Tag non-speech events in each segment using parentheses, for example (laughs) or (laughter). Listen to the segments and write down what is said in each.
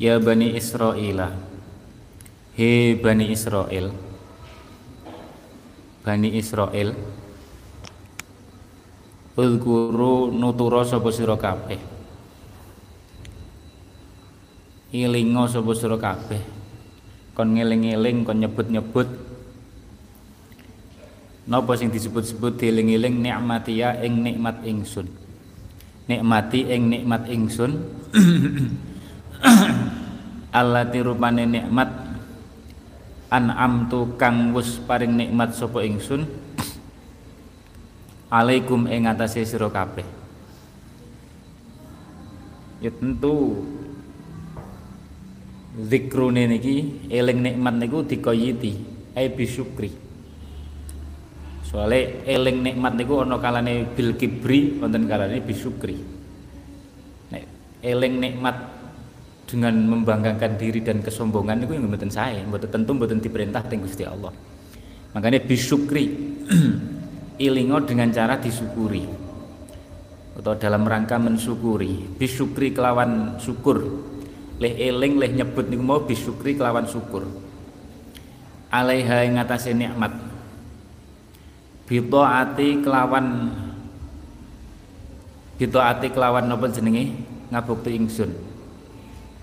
Ya Bani Israel He Bani Israel Bani Israel Ulkuru nutura sapa sira kabeh. Ilinga sapa sira kabeh. Kon ngeling-eling kon nyebut-nyebut. Napa sing disebut-sebut dieling-eling? Nikmatiya ing nikmat ingsun. Nikmati ing nikmat ingsun (clears throat) allati rupane nikmat an'amtu kang wus paring nikmat sapa ingsun. Alaikum ing atase sira kabeh. Ya tentu zikrune niki eling nikmat niku dikoyiti ai bisyukri. Soale eling nikmat niku ana kalane bil kibri wonten kalane bisyukri. Nek eling nikmat dengan membanggakan diri dan kesombongan itu yang mboten saya, mboten tentu mboten diperintah teng Gusti Allah. Makanya bisyukri (clears throat) ilingo dengan cara disyukuri. Atau dalam rangka mensyukuri bisyukri kelawan syukur. Leh eling leh nyebut niku mau bisyukri kelawan syukur. Alaiha ing atase nikmat. Bitaati kelawan bitaati kelawan napa jenenge? Ngabukti ingsun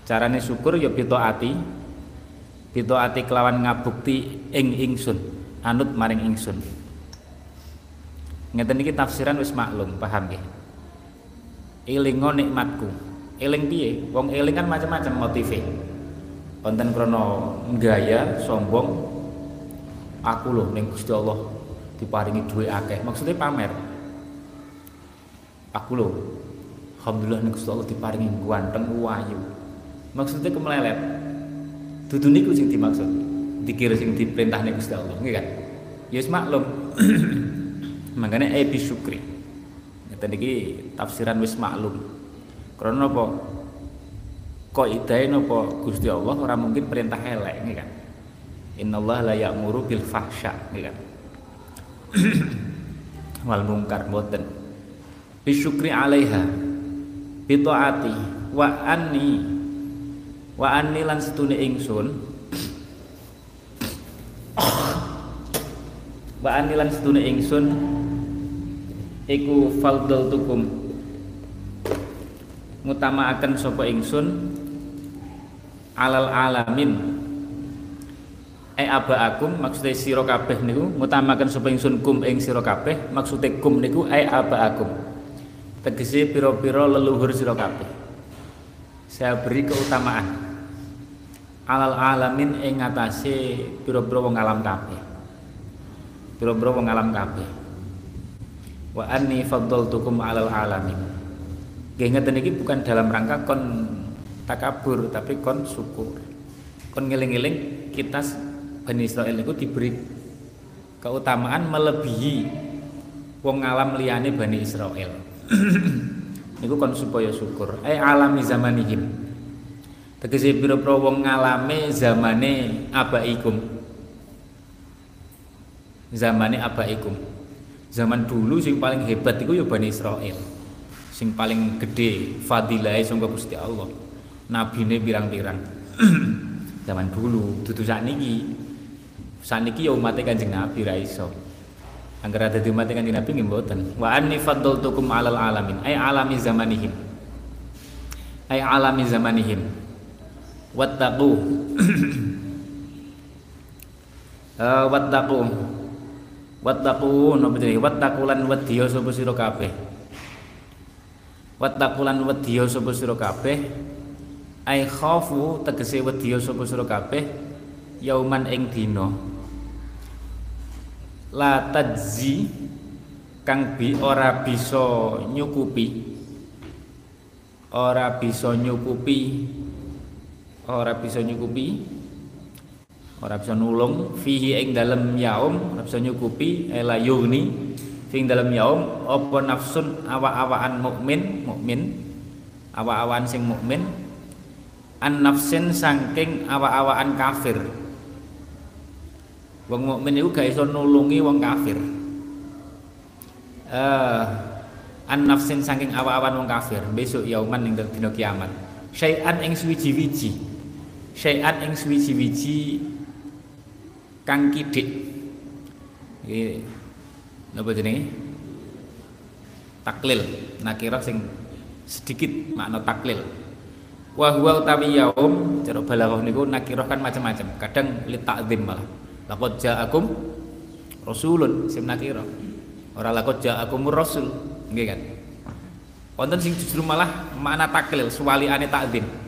carane syukur ya ati. Pito ati kelawan ngabukti ing ingsun. Anut maring ingsun. Ngeten iki tafsiran wis maklum paham nggih? Elingo nikmatku. Eling piye? Wong eling kan macam-macam motive. Wonten krana gaya sombong aku loh ning Gusti Allah diparingi duit akeh. Maksudnya pamer. Aku loh alhamdulillah ning Gusti Allah diparingi ganteng wayu maksudnya kemelelet. Dudu niku sing dimaksud. Dikira sing diperintah nih Gusti Allah nggih kan? Ya maklum. (clears throat) Makanya e syukri. Ngeten iki tafsiran wis maklum. Karena apa? Kok idai napa Gusti Allah orang mungkin perintah elek nggih kan? Innallaha la ya'muru bil fahsya nggih kan? (clears throat) Wal mungkar mboten. Bisyukri alaiha bi taati wa anni wa anni lan setune ingsun. Wa anni lan setune ingsun iku faldal tukum. Akan sapa ingsun? Alal alamin. E aba akum maksudnya sira kabeh niku ngutamaken sapa ingsun kum ing sira kabeh maksude kum niku e aba akum tegese pira-pira leluhur sira kabeh. Saya beri keutamaan alal alamin ing ngatasé pira-pira wong alam kabeh. Pira-pira wong alam kabeh. Wa anni faddaltukum alal alamin. Nggih ngeten bukan dalam rangka kon takabur tapi kon syukur. Kon ngeling-eling kita Bani Israel itu diberi keutamaan melebihi wong alam liyane Bani Israel (clears throat) niku kon supaya syukur. Ai alami zamanihim tegese pira-pira wong ngalame zamane abaikum. Zamane abaikum. Zaman dulu sing paling hebat itu ya Bani Israel sing paling gede fadilah sangka Gusti Allah. Nabine pirang-pirang. (clears throat) Zaman dulu dudu sakniki. Sakniki ya umat Kanjeng Nabi ra iso. Ada di umat Kanjeng Nabi nggih mboten. Wa anni faddaltukum alal alamin. Ay alami zamanihim. Ay alami zamanihim wattaqu. Uh, (clears throat) wattaqu. Wattaqu napa jenenge? Wattaqu lan wedya sapa sira kabeh? Wattaqu lan wedya sapa sira kabeh? Ai khafu tegese wedya sapa sira kabeh? Yauman ing dina. La tajzi kang bi ora bisa nyukupi. Ora bisa nyukupi ora bisa nyukupi. Ora bisa nulung. Fihi ing dalam yaum ora bisa nyukupi. Ela yugni fihi dalam yaum apa nafsun awa-awaan mukmin? Mukmin. Awa-awaan sing mukmin. An nafsin saking awa-awaan kafir. Wong mukmin iku gak iso nulungi wong kafir. Uh, an nafsin saking awa-awan wong kafir. Besok yauman ning dina kiamat. Syai'an ing suwiji-wiji syai'an ing suwiji-wiji kang kidik. Iki napa jenenge? Taklil. Nakirah sing sedikit makna taklil. Wa huwa utawi yaum cara balaghah niku nakirah kan macam-macam. Kadang li ta'zim malah. Laqad ja'akum rasulun sim nakirah. Ora laqad ja'akumur rasul. Nggih kan? Wonten sing justru malah makna taklil suwaliane ta'zim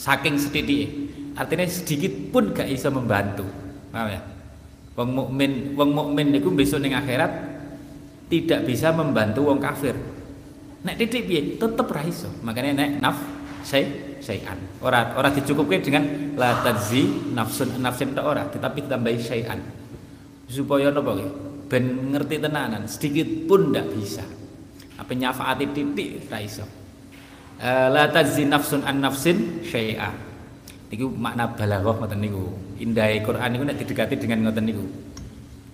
saking sedikit artinya sedikit pun gak bisa membantu. Paham ya? Wong mukmin wong mukmin niku besok ning akhirat tidak bisa membantu wong kafir. Nek titik piye? Tetep ra iso. Makanya nek naf say sayan ora ora dicukupke dengan la tadzi nafsun nafsin tok ora tetapi ditambahi sayan supaya napa nggih ben ngerti tenanan sedikit pun ndak bisa. Apa nyafaati titik ra iso la tadzi nafsun an nafsin syai'a. Niku makna balaghah ngoten niku. Indahe Quran niku nek didekati dengan ngoten niku.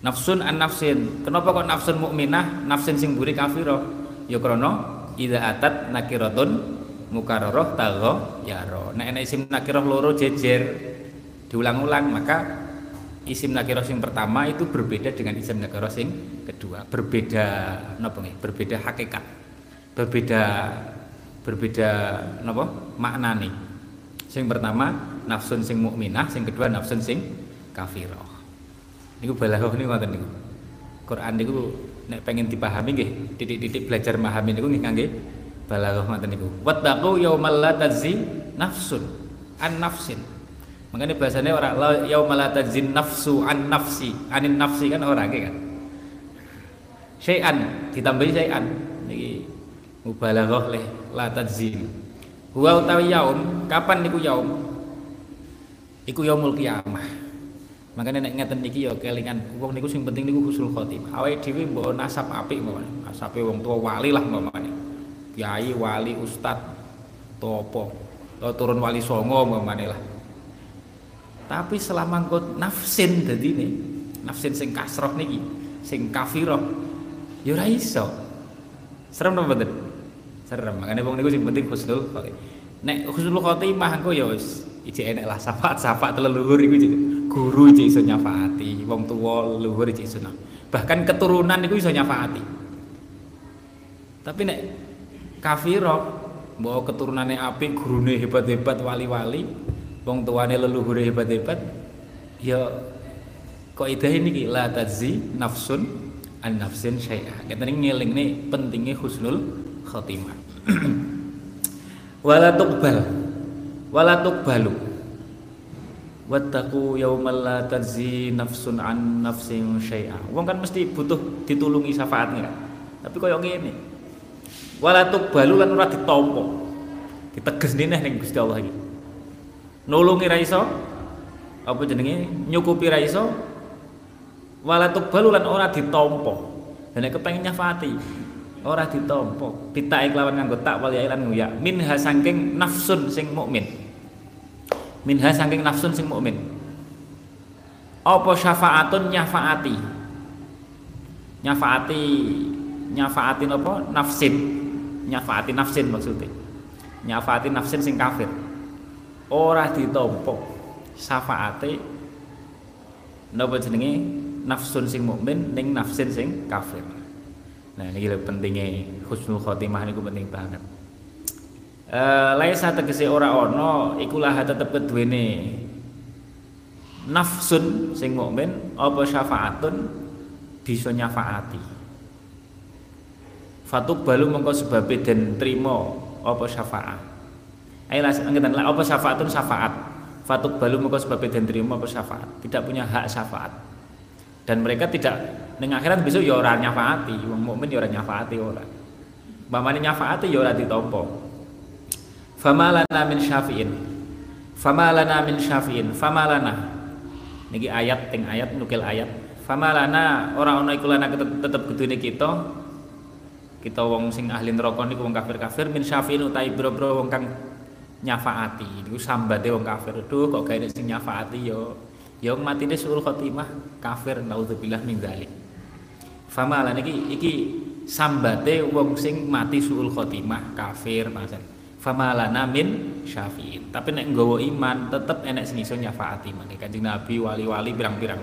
Nafsun an nafsin. Kenapa kok nafsun mukminah nafsin sing buri kafirah? Ya krana idza atat nakiratun mukarrarah tagha yaro nek ana isim nakirah loro jejer diulang-ulang maka isim nakirah sing pertama itu berbeda dengan isim nakirah sing kedua. Berbeda napa berbeda hakikat. Berbeda berbeda napa? Maknane sing pertama nafsun sing mukminah sing kedua nafsun sing kafirah. Niku balaghah niku ngoten niku? Quran niku nek pengen dipahami nggih titik-titik belajar memahami niku nggih kangge balaghah ngoten niku? Wattaqu yaumal la tazzi nafsun an nafsin. Makanya bahasanya orang yaumal la nafsu an nafsi. Anin nafsi kan orang kan? Syai'an ditambahi syai'an mubalaghah leh la tazzi huwa utawi yaum kapan niku yaum iku yaumul kiamah Makanya nek ngeten niki ya kelingan wong niku sing penting niku husnul khotimah. Awake dhewe mbok nasab apik mawon. Nasabe wong tua wali lah umpamane. Kiai, wali, ustad, topo, atau turun wali songo umpamane lah. Tapi selama engko nafsin dadi ne, nafsin sing kasroh niki, sing kafirah, ya ora iso. Serem napa mboten? Serem. Makane wong niku sing penting husnul khotimah. Nek husnul khotimah engko ya wis ijek enek lah syafaat-syafaat leluhur iku guru iki iso nyafaati, wong tuwa luhur iki iso. Bahkan keturunan iku iso nyafaati. Tapi nek kafiro mbok keturunane apik, gurune hebat-hebat wali-wali, wong tuane leluhure hebat-hebat, ya kok ide ini la tazzi nafsun an nafsin syai'a. Ketene ngelingne pentingnya husnul khotimah. wala tuqbal. Wala tuqbalu. Wattaqu yaumal la tajzi nafsun an nafsin syai'a. Wong kan mesti butuh ditulungi syafaatnya. Kan tapi koyo ngene. Wala tuqbalu lan ora ditampa diteges neh ning Gusti Allah iki. Nulungi ra iso. Apa jenenge? Nyukupi ra iso. Wala tuqbalu lan ora ditampa dan kepengin nyafaati ora ditampa pitake kelawan nganggo tak wali lan nguyak. Minha saking nafsun sing mukmin. Minha saking nafsun sing mukmin. Apa syafaatun nyafaati? Nyafaati nyafaati apa? Nafsin. Nyafaati nafsin maksudnya. Nyafaati nafsin sing kafir. Ora ditampa syafaate napa jenenge? Nafsun sing mukmin ning nafsin sing kafir nah ini pentingnya husnul khotimah niku penting banget. Eh laisa tegese ora ana iku lah tetep keduwene. Nafsun sing mukmin apa syafaatun? Bisa nyafaati. Fatuk balu mengko sebab den trima apa syafaat? Ayo ngeten lah apa syafaatun syafaat? Fatuk balu mengko sebab den trima apa syafaat? Tidak punya hak syafaat dan mereka tidak ning akhirat besok ya ora nyafaati wong mukmin ya ora nyafaati ora. Bapakne nyafaati ya ora ditampa. Famalana min syafi'in. Famalana min syafi'in. Famalana niki ayat ting ayat nukil ayat. Famalana ora ana iku lana tetep kudune kita. Kita wong sing ahli neraka niku wong kafir-kafir min syafi'in utai bro-bro wong kang nyafaati. Niku sambate wong kafir. Duh kok gawe sing nyafaati yo yo matine suul khotimah kafir naudzubillah min dzalik. Famalana iki iki sambate wong sing mati suul khotimah kafir maksud. Famalana min syafi'in. Tapi nek nggawa iman tetep enek sing iso nyafaati maneh kanjeng Nabi wali-wali pirang-pirang.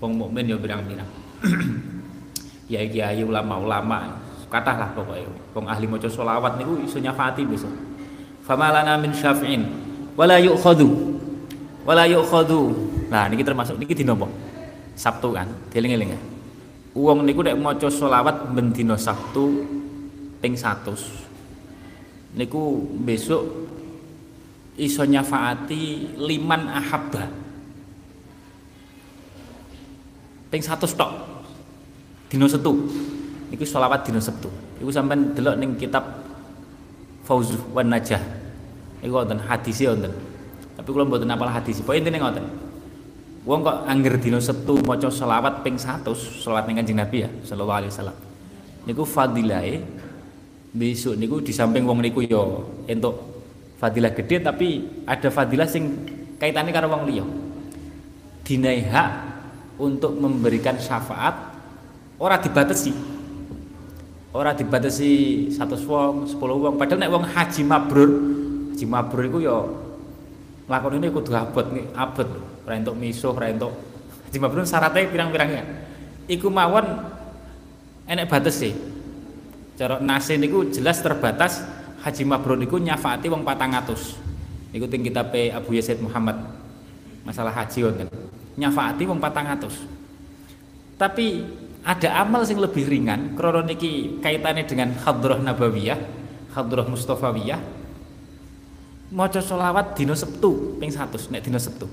Wong mukmin ya pirang-pirang. (clears throat) Ya kiai ulama-ulama. Kathah lah pokoknya wong ahli maca selawat niku iso nyafaati besok. Famalana min syafi'in. Wala yu'khadhu wala yu'khadhu. Nah niki termasuk niki dina apa? Sabtu kan dieling-eling ya. Wong niku nek maca selawat ben dina Sabtu ping 100 niku besok iso nyafaati liman ahabba. Ping 100 tok. Dina Setu. Niku sholawat dina Sabtu iku sampean delok ning kitab Fauzu wan Najah. Iku wonten hadise wonten tapi kula mboten apal hadis. Pokoke intine ngoten. Wong kok angger dina Sabtu maca sholawat ping 100 sholawat ning Kanjeng Nabi ya sallallahu alaihi wasallam. Niku fadilahe besok niku di samping wong niku ya entuk fadilah gede tapi ada fadilah sing kaitannya karo wong liya. Dinai hak untuk memberikan syafaat ora dibatasi. Ora dibatasi satu wong sepuluh wong. Padahal nek wong haji mabrur haji mabrur iku ya lakon ini kudu abot nih abot. Ora entuk misuh ora entuk haji mabrur syaratnya pirang-pirangnya iku mawon enek batas sih. Cara nasi niku jelas terbatas. Haji mabrur niku nyafaati wong patang atus. Niku ting kitab Abu Yazid Muhammad. Masalah haji wonten. Nyafaati wong patang atus. Tapi ada amal yang lebih ringan. Krono niki kaitannya dengan hadrah nabawiyah hadrah mustafawiyah maca selawat dina Sabtu ping 100 nek dina Sabtu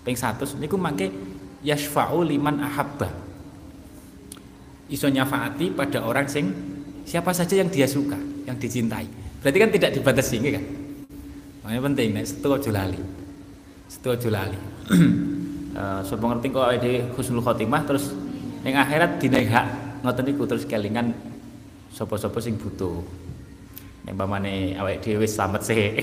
ping 100 niku mangke yasfa'u liman ahabba iso nyafaati pada orang sing siapa saja yang dia suka, yang dicintai. Berarti kan tidak dibatasi ini kan? Makanya penting nek setu aja lali. Setu aja lali. (clears throat) uh, ngerti kok ada husnul khotimah terus ning akhirat dinaik hak ngoten niku terus kelingan sapa-sapa sing butuh. Nek pamane awake dhewe slamet sih.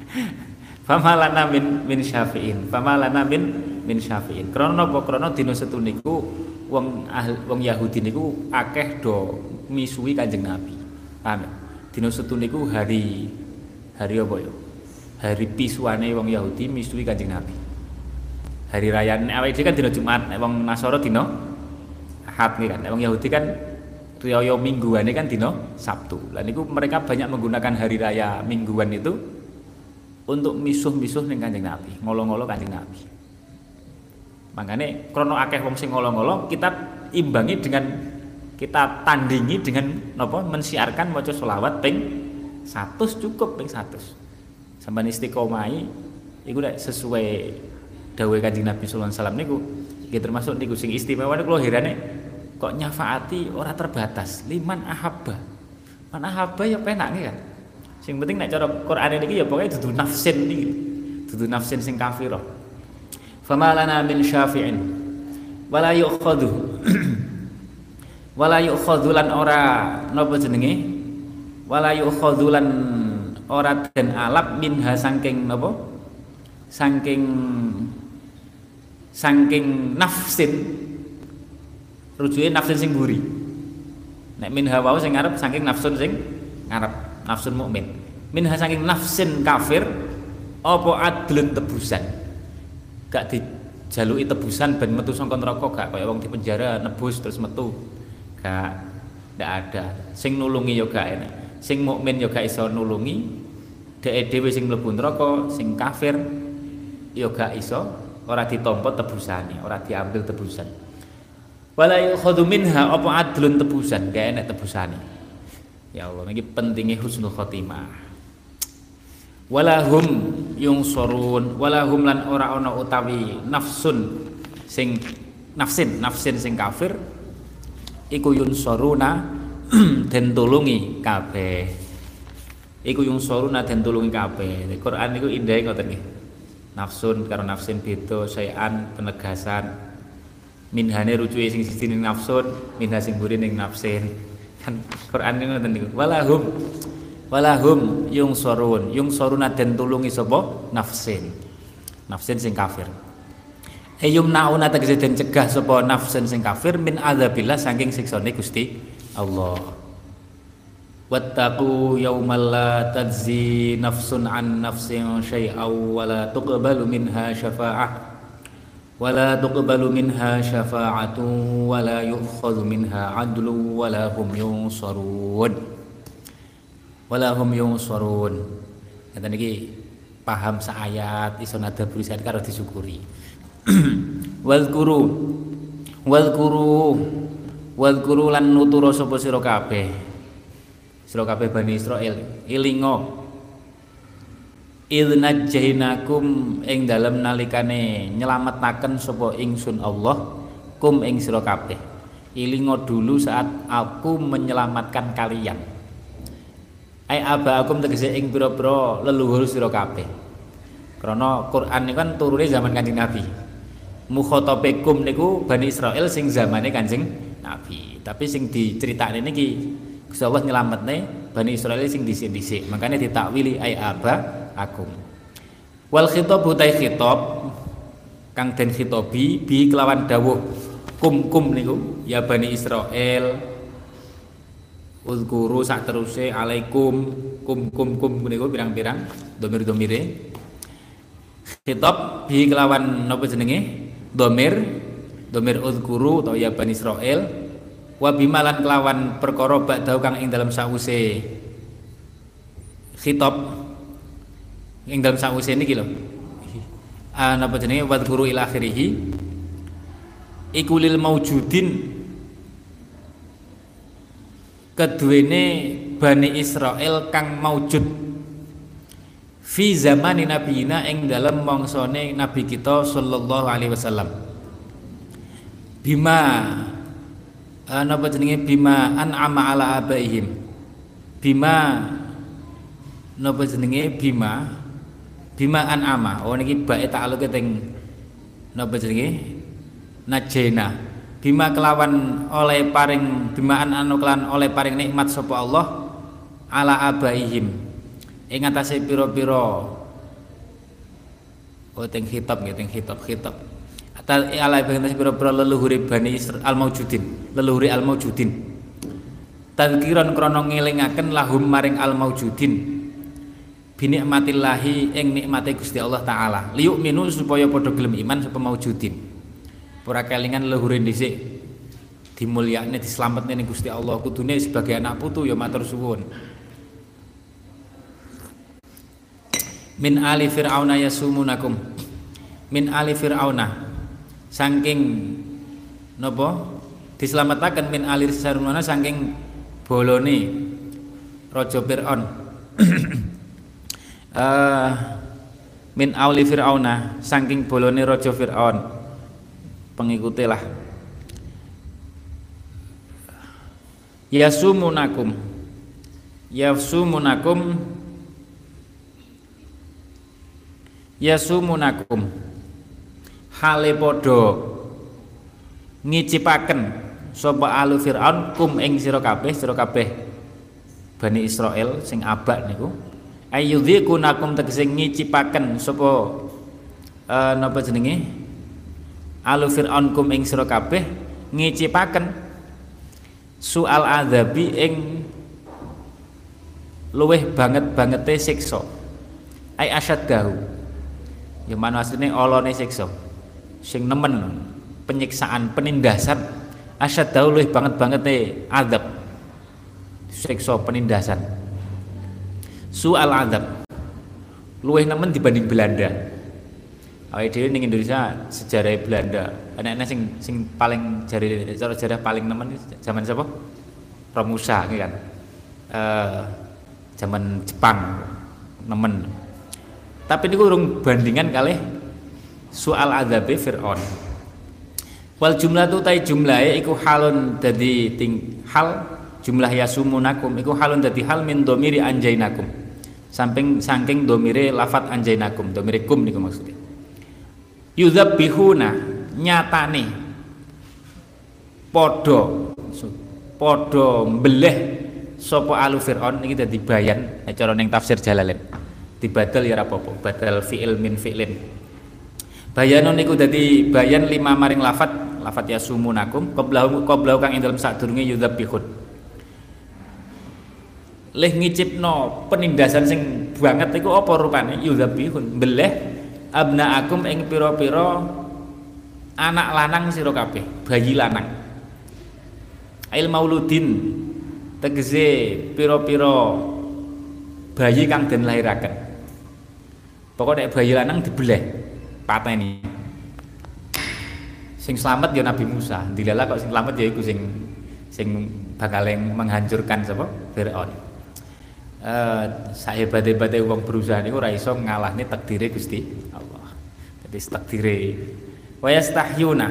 (laughs) Famalana min min syafi'in. Famalana min min syafi'in. Krana napa krana dina setu niku wong ahli, wong Yahudi niku akeh do misui Kanjeng Nabi. Paham? Ya? Dina setu niku hari hari apa ya? Hari pisuane wong Yahudi misui Kanjeng Nabi. Hari raya awake dhewe kan dina Jumat, nek wong Nasara dina Ahad kan. Nek wong Yahudi kan riyaya mingguane kan dina Sabtu. Lah niku mereka banyak menggunakan hari raya mingguan itu untuk misuh-misuh ning Kanjeng Nabi, ngolo-ngolo Kanjeng Nabi. Makanya krono akeh wong sing ngolo-ngolo kita imbangi dengan kita tandingi dengan apa mensiarkan maca selawat ping 100 cukup ping 100 sampai istiqomai nek sesuai dawuh Kanjeng Nabi sallallahu alaihi wasallam nggih termasuk niku sing istimewa niku herane kok nyafaati? Ora terbatas. Liman ahabba. Man ahabba ya penak kan? Sing penting nek cara Quran ini ya pokoknya dudu nafsin niki. Dudu nafsin sing kafirah. Fama lana min syafi'in. Wala yu'khadhu. (clears throat) Wala yu'khadzulan ora napa jenenge? Wala yu'khadzulan ora den alap minha saking napa? Saking saking nafsin rujuke nafsin sing buri nek minha wau sing ngarep saking nafsun sing ngarep. Nafsun mukmin. Minha saking nafsin kafir apa adlun tebusan? Gak dijaluki tebusan ben metu saka neraka gak kaya wong di penjara nebus terus metu. Gak ndak ada. Sing nulungi ya gak enak. Sing mukmin ya gak iso nulungi. Dhek dhewe sing mlebu neraka sing kafir ya gak iso. Ora ditampa tebusane ora diambil tebusan wala yukhadhu minha apa adlun tebusan? Gak enak tebusane. Ya Allah ini pentingnya husnul khotimah. Walahum yung sorun walahum lan ora ana utawi nafsun sing nafsin nafsin sing kafir iku yunsoruna (clears throat) den tulungi kabeh. Iku yunsoruna den tulungi kabeh. Quran niku indah ngoten nggih. Nafsun karo nafsin beda sayan penegasan minhane rucuke sing siji ning nafsun minha sing mburi ning nafsin. Kan Quran niku ngoten niku walahum walahum yungsorun. Yungsoruna den tulungi sapa? Nafsin. Nafsin sing kafir. Eyum nauna tegese den cegah sapa? Nafsen sing kafir min adzabillah saking siksane Gusti Allah. wattaqu yawmal la tajzi nafsun an nafsin syai'aw wa la tuqbalu minha syafa'ah wa la tuqbalu minha syafa'atun wa la yu'khadhu minha 'adlun wa la hum yunsarun. Wa la hum yunsarun. Ngeten iki paham saayat iso nada berisat karo disyukuri. Guru wal guru lan nuturo kabeh? Sira kabeh Bani Israil. Ilingo idnat jahinakum ing dalem nalikane nyelametaken sapa ingsun Allah kum ing sira kabeh. Ilingo dulu saat aku menyelamatkan kalian. Ai aba akum tegese ing pira-pira leluhur sira kabeh. Krana Quran niku kan turune zaman Kanjeng Nabi. Mukhatabekum niku Bani Israil sing zamane Kanjeng Nabi. Tapi sing diceritakne niki Gusti Allah nyelametne Bani Israil sing dhisik-dhisik. Makanya ditakwili ay aba akum. Wal khitab utai khitab kang den khitabi bi kelawan dawuh kum kum niku ya Bani Israil Uzkuru sak teruse alaikum kum kum kum niku pirang-pirang domir-domire. Khitab bi kelawan napa jenenge? Domir domir uzkuru atau ya Bani Israil wa bimalan kelawan perkara ba'dahu kang ing dalam sause khitab ing dalam sause niki lho. Ah napa jenenge? Wa guru ila akhirih iku lil maujudin. Keduwene Bani Israel kang maujud. Fi zamani nabiyina ing dalam mangsane nabi kita sallallahu alaihi wasallam. Bima uh, napa jenenge? Bima an'ama ala abaihim. Bima napa jenenge? Bima bima an'ama oh niki bae ta'alluke teng napa jenenge? Najena. Bima kelawan oleh paring bima an anu kelan oleh paring nikmat sapa Allah? Ala abaihim. Ing atase pira-pira. Oh teng khitab nggih teng khitab khitab. Ala ibn pira-pira leluhuri Bani Israil al-maujudin leluhuri al-maujudin tadkiran krana ngelingaken lahum maring al-maujudin binikmatillahi ing nikmate Gusti Allah taala. Liyuk minu supaya padha gelem iman sapa maujudin. Ora kelingan leluhure dhisik dimulyakne dislametne ning Gusti Allah. Kudune sebagai anak putu ya matur suwun. Min ali fir'auna yasumunakum. Min ali fir'auna. Saking napa? Diselamatkan min alir sarunana saking bolone raja Firaun (clears throat) uh, min auli Firauna saking bolone raja Firaun. Pengikutilah yasumunakum. Yasumunakum. Yasumunakum. Hale padha ngicipaken sapa alu Firaun kum ing sira kabeh sira kabeh Bani Israel sing abak niku ayyudhikunakum tegese ngicipaken sapa uh, napa jenenge? Alu Firaun kum ing sira kabeh ngicipaken. Soal azabi ing luweh banget bangete siksa. Ai asyad dahu ya mana asline olone siksa. Sing nemen penyiksaan penindasan. Asyad luwih banget banget nih adab siksa penindasan soal adab. Luwih nemen dibanding Belanda. Awake dhewe ning Indonesia sejarah Belanda. Anak-anak sing sing paling jari cara sejarah paling nemen zaman siapa? Romusa kan? Uh, zaman Jepang nemen. Tapi ini kurang bandingan kali soal adabe Fir'aun. Wal jumlah tu tai jumlahe iku halun dadi ting hal jumlah yasumunakum iku halun dadi hal min domiri anjainakum samping saking domire lafat anjainakum domire kum niku maksudnya. Yudzabihuna nyatane. Podo podo mbeleh sopo alu fir'aun ini dadi bayan. Cara ning tafsir jalalain dibadal ya rapopo badal fi'il min fi'lin. Bayanon niku dadi bayan lima maring lafat lafat yasumunakum qablahu qablahu kang ing dalem sadurunge yudzabihun leh ngicipno penindasan sing banget iku apa rupane? Yudzabihun beleh abnaakum ing pira-pira anak lanang sira kabeh bayi lanang. Ail mauludin tegese pira-pira bayi kang den lahiraken. Pokoknya bayi lanang dibeleh pateni. Sing selamat ya Nabi Musa. Dilala kok sing selamat ya iku sing sing bakal menghancurkan sapa? Firaun uh, sahebat-hebate wong berusaha niku ora iso ngalahne takdire Gusti Allah. Jadi takdire. Wa yastahyuna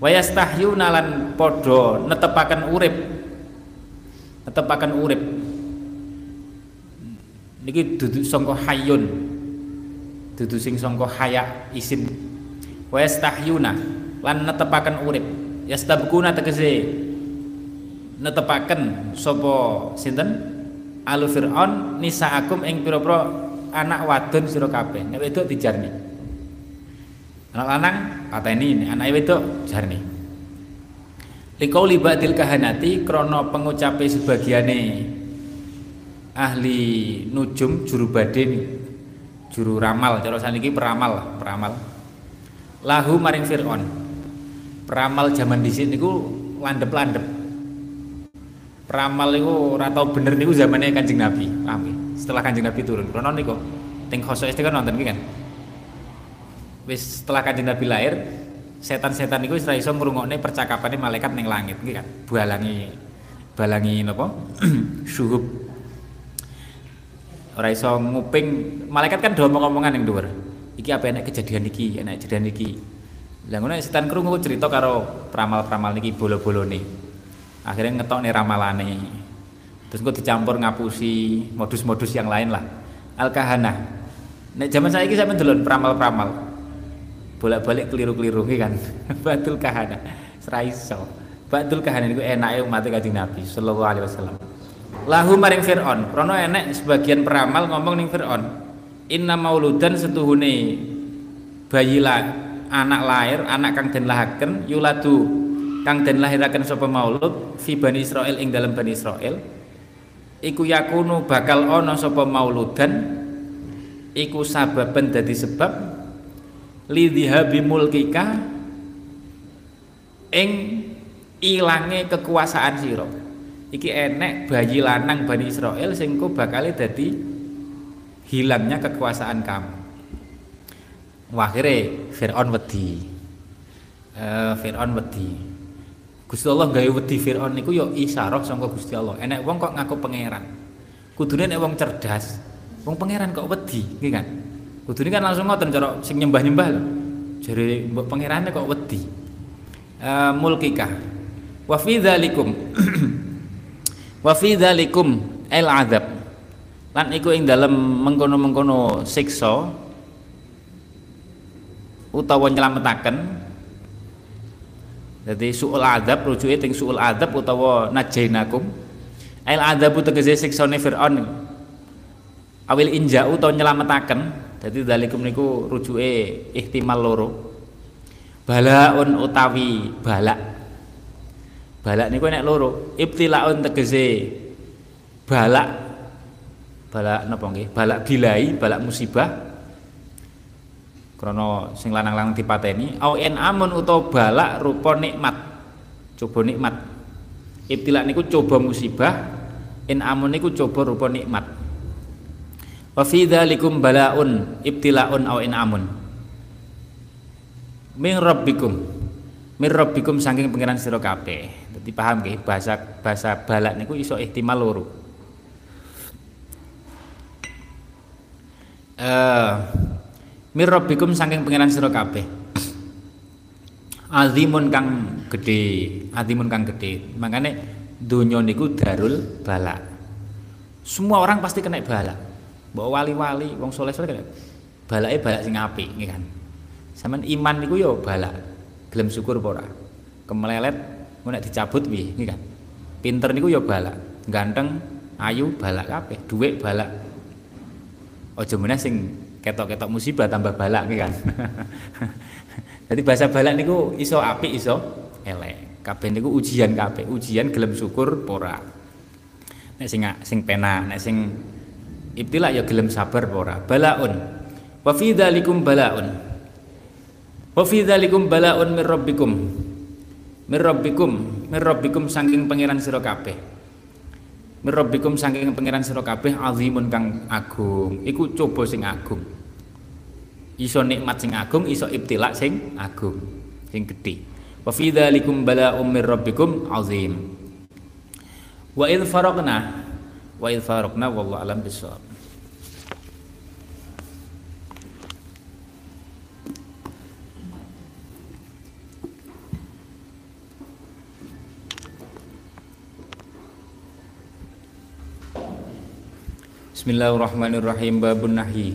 wa yastahyuna lan padha netepaken urip. Netepaken urip. Niki dudu sangka hayyun dudu sing sangka haya isin wa yastahyuna lan netepaken urip. Yastabquna tegese. Netepaken sapa sinten alu fir'aun nisaakum ing pira-pira anak wadon sira kabeh. Nek wedok dijarni. Anak lanang pateni. Anak wedok jarni. Likau libadil kahanati krono pengucape sebagiane ahli nujum juru badin juru ramal. Cara saniki peramal peramal. Lahu maring fir'aun. Peramal zaman dhisik niku landep-landep peramal niku ora tau bener niku zamane Kanjeng Nabi. Paham setelah Kanjeng Nabi turun. Krono niku teng khoso kan nonton kan? Wis setelah kanjeng Nabi lahir setan-setan itu ora iso ngrungokne percakapane malaikat ning langit iki kan? Balangi balangi napa? (clears throat) Suhub ora iso nguping. Malaikat kan do omong-omongan ning dhuwur. Iki apa enak kejadian iki? Enak kejadian iki. Lah ngono setan krungu cerita karo pramal-pramal niki bolo-bolone akhirnya ngetokne ramalane. Terus gue dicampur ngapusi modus-modus yang lain lah. Al kahana nek zaman saya ini saya mendelon pramal-pramal bolak-balik keliru-keliru kan? (laughs) Batul kahana seraiso batul kahana itu enak umat kanjeng Nabi sallallahu alaihi wasallam. Lahu maring Fir'aun. Krono enek sebagian peramal ngomong ning Fir'aun inna mauludan setuhune bayi lah anak lahir anak kang den lahaken yuladu kang den lahiraken sapa maulud fi bani Israel ing dalam bani Israel iku yakunu bakal ana sapa mauludan iku sababan dadi sebab lidhihabi mulkika ing ilange kekuasaan sira. Iki enek bayi lanang Bani Israel sing ku bakal dadi hilangnya kekuasaan kamu. Akhirnya Fir'aun wedi. Uh, Fir'aun wedi Gusti Allah gawe wedi Fir'aun niku ya isyarah sangka Gusti Allah enek wong kok ngaku pangeran kudune nek wong cerdas wong pangeran kok wedi nggih kan Kudu kan langsung ngoten cara sing nyembah-nyembah lho. Jare mbok pangerane kok wedi. Uh, mulkika. Wa fi dzalikum. (clears throat) Wa fi dzalikum azab. Lan iku ing dalem mengkono-mengkono siksa utawa nyelametaken jadi suul adab rujuke ting suul adab utawa najainakum el adabu tegese siksane Firaun awil injau utawa nyelametaken jadi dalikum niku rujuke ihtimal loro. Balaun utawi balak. Balak niku nek loro, ibtilaun tegese balak balak napa nggih? Balak bilai, balak musibah. Krana sing lanang-lanang dipateni, au en amun utawa balak rupa nikmat. Coba nikmat. Ibtilak niku coba musibah, en amun niku coba rupa nikmat. Wa fi dzalikum balaun ibtilaun aw inamun. Min rabbikum. Min rabbikum saking pangeran sira kabeh. Dadi paham nggih bahasa bahasa balak niku iso ihtimal loro. Eh Mir rabbikum saking pangeran sira kabeh. Azimun kang gede, azimun kang gede. Makane donya niku darul balak. Semua orang pasti kena balak Mbok wali-wali wong soleh-soleh kan balake balak sing apik nggih kan. Sampeyan iman niku yo balak. Gelem syukur apa ora? Kemelelet nek dicabut piye nggih kan. Pinter niku yo balak, ganteng, ayu balak kabeh, dhuwit balak. Aja meneh sing ketok-ketok musibah tambah balak nggih kan. (laughs) Jadi bahasa balak niku iso apik iso elek. Kabeh niku ujian kabeh, ujian gelem syukur ora. nek sing sing pena nek sing ibtila ya gelem sabar apa ora balaun wa fi dzalikum balaun wa fi dzalikum balaun mir rabbikum mir rabbikum mir rabbikum saking pangeran sira kabeh mir rabbikum saking pangeran sira kabeh azimun kang agung. Iku coba sing agung. Iso nikmat sing agung iso ibtila sing agung sing gedhe. Wa fi dzalikum bala'um mir rabbikum azim. Wa idh faraqna wa idh faraqna wallahu alam bisawab Bismillahirrahmanirrahim. Babun nahi.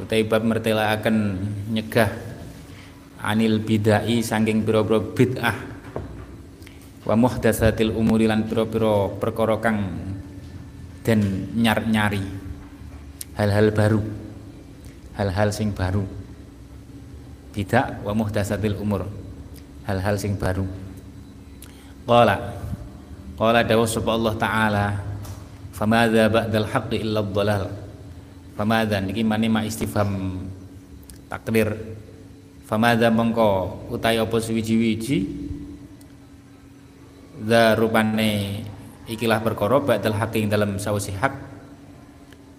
Utai bab mertelaaken nyegah anil bidai saking pira-pira bid'ah. Wa muhdatsatil umuri lan pira-pira perkara kang den nyar-nyari. Hal-hal baru. Hal-hal sing baru. Tidak wa muhdatsatil umur. Hal-hal sing baru. Qala. Qala dawu Allah taala famadza ba'dal haqqi illa dhalal famadza niki mane ma istifham takdir. Famadza mengko utahe apa suwiji-wiji? Za rupane ikilah perkara ba'dal haqqi dalam sawise hak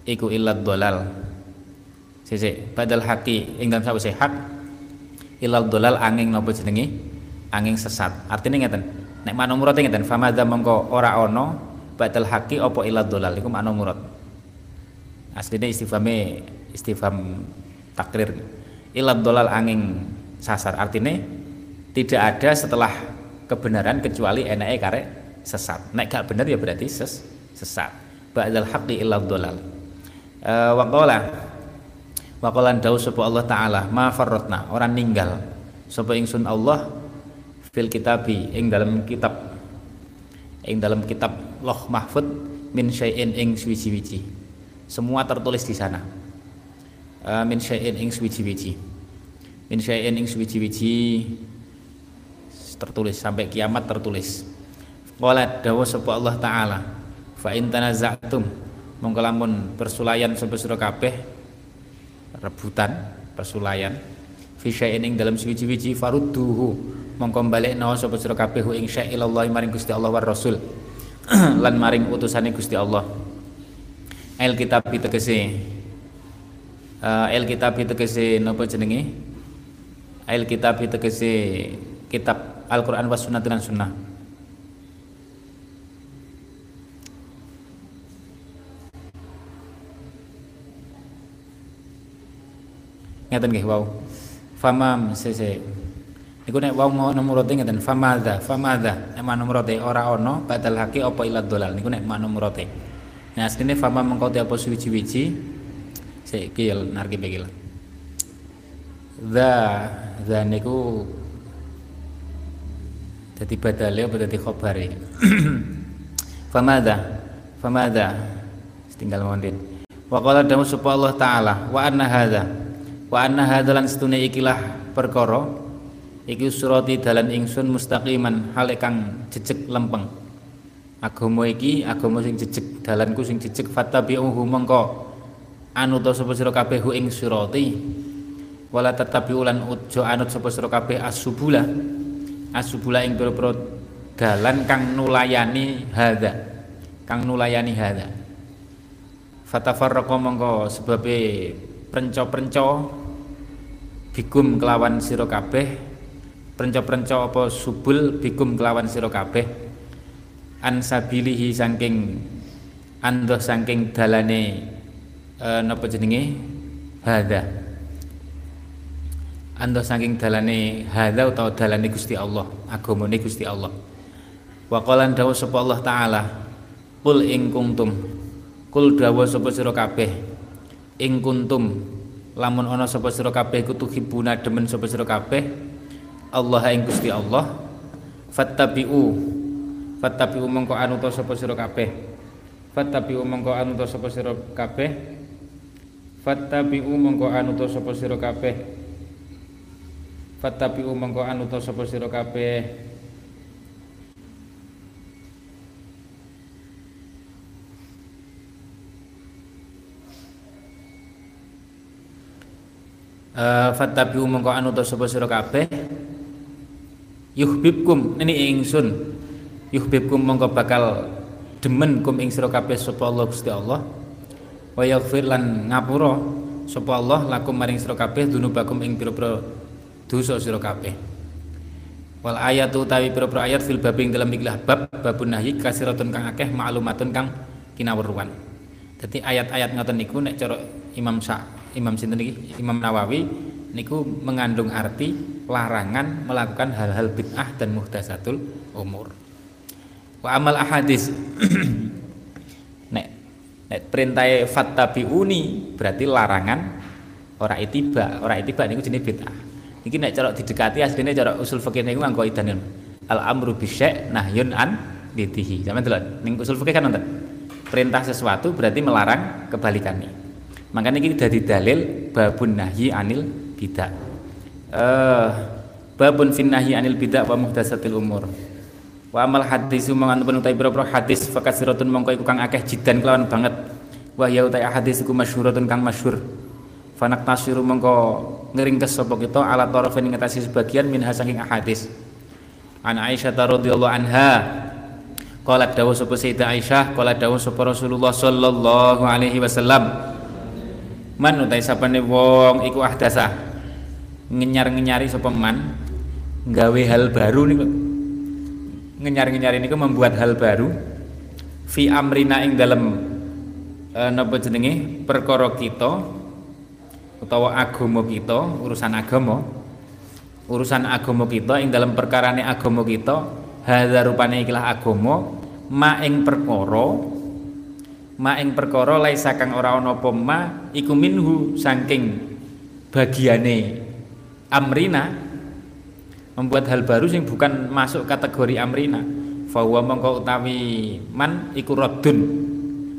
iku illa dhalal sese ba'dal haqqi ing dalam sawise hak illa dhalal angin napa jenenge? Angin sesat. Artinya ngeten. Nek manomurate ngeten famadza mengko ora ana Ba'dal haqi apa ila dolal iku makna murad. Asline istifhame istifham takrir. Ila dolal angin sasar artinya tidak ada setelah kebenaran kecuali enake karek sesat. Nek gak bener ya berarti ses, sesat. Ba'dal haqi ila dolal. E, waqala waqalan dawu sapa Allah taala ma farratna orang ninggal sapa ingsun Allah fil kitabi ing dalam kitab ing dalam kitab Loh Mahfud min syai'in ing suwiji-wiji. Semua tertulis di sana. Uh, min syai'in ing suwiji-wiji. Min syai'in ing suwiji-wiji tertulis sampai kiamat tertulis. Qala dawa sapa Allah taala fa in tanaza'tum mongko lamun persulayan sapa sira kabeh rebutan persulayan fi syai'in ing dalam suwiji-wiji farudduhu mongko balekno sapa sira kabeh ing syai'illahi maring Gusti Allah war Rasul (clears throat) lan maring utusane Gusti Allah. El kitab tegese. Uh, el kitab tegese napa jenenge? El kitab tegese kitab Al-Qur'an was sunnah dan sunnah. Ngeten nggih wau famam sese Iku nek wong nomorote ngeten famadza famadza nek nomorote ora ana badal haki apa ila dolal niku nek nomorote. Nah asline fama mengko te apa suwiji-wiji saiki narki begil. Za za niku dadi badale apa dadi khabare. (clears throat) famadza famadza tinggal mondin. Wa qala dawu Allah taala wa anna hadza wa anna hadza lan setune ikilah perkara iki surati dalan ingsun mustaqiman hale kang jejeg lempeng. Agama iki agama sing jejeg dalanku sing jejeg fattabi'uhu mengko anut sapa sira kabeh ing surati? Wala tatabi'u lan ujo anut sapa sira kabeh asubula asubula ing pira-pira dalan kang nulayani hadza. Kang nulayani hadza. Fatafarraqa mengko sebabe prenco-prenco bikum kelawan sira kabeh prenco-prenco apa subul bikum kelawan sira kabeh. An sabilihi saking andoh saking dalane e, napa jenenge? Hadza andoh saking dalane hadza utawa dalane Gusti Allah agamane Gusti Allah. Wa qalan dawu sapa Allah taala qul ing kuntum. Kul dawu sapa sira kabeh ing kuntum. Lamun ana sapa sira kabeh kutu hibuna demen sapa sira kabeh Allah ing Gusti Allah fattabi'u. Fattabi'u mongko anu to sapa sira kabeh. Fattabi'u mongko anu to sapa sira kabeh. Fattabi'u mongko anu to sapa sira kabeh. Fattabi'u mongko anu to sapa sira kabeh. Uh, fattabi'u mongko anu to sapa sira kabeh yuhibbukum ini ingsun. Yuhibbukum mongko bakal demen kum ing sira kabeh sapa Allah Gusti Allah. Wa yaghfir lan ngapura sapa Allah lakum maring sira kabeh dunubakum ing pira-pira dosa sira kabeh. Wal ayatu utawi pira-pira ayat fil bab ing dalam ikhlas bab babun nahyi kasiratun kang akeh maklumatun kang kinawruan dadi ayat-ayat ngoten niku nek cara Imam Sa Imam sinten iki? Imam Nawawi niku mengandung arti larangan melakukan hal-hal bid'ah dan muhdasatul umur wa amal ahadis (clears throat) Nek perintah fattabiuni berarti larangan ora itiba, ora itiba niku jenis bid'ah. Iki nek cara didekati asline cara usul fikih niku nganggo idanun. Al amru bisyai nahyun an bidihi. Sampeyan delok ning usul fikih kan nonton. Perintah sesuatu berarti melarang kebalikannya. Makanya ini dari dalil babun nahyi anil bidah. Uh, babun fin nahyi anil bidah wa muhdatsatil umur. Wa amal hadis mangan pun utai boro hadis fakasiratun mongko iku kang akeh jidan kelawan banget. Wa ya utai hadis iku masyhuratun kang masyhur. Fanak tasiru mongko ngeringkes sapa kita ala tarafin ngatasi sebagian min saking ahadis. An Aisyah radhiyallahu anha qala dawu sapa Sayyidah Aisyah qala dawu sapa Rasulullah sallallahu alaihi wasallam man utai sapane wong iku ahdasa ngenyar-ngenyari sapa man? Gawe hal baru niku. Ngenyar-ngenyar ini membuat hal baru. Fi amrina ing dalam e, napa jenenge? Perkara kita utawa agama kita urusan agama. Urusan agama kita ing dalam perkarane agama kita hadza rupane ikilah agama ma ing perkara ma ing perkara laisa kang ora ana apa ma iku minhu saking bagiane amrina. Membuat hal baru yang bukan masuk kategori amrina. Fahuwa mengko utawi man iku raddun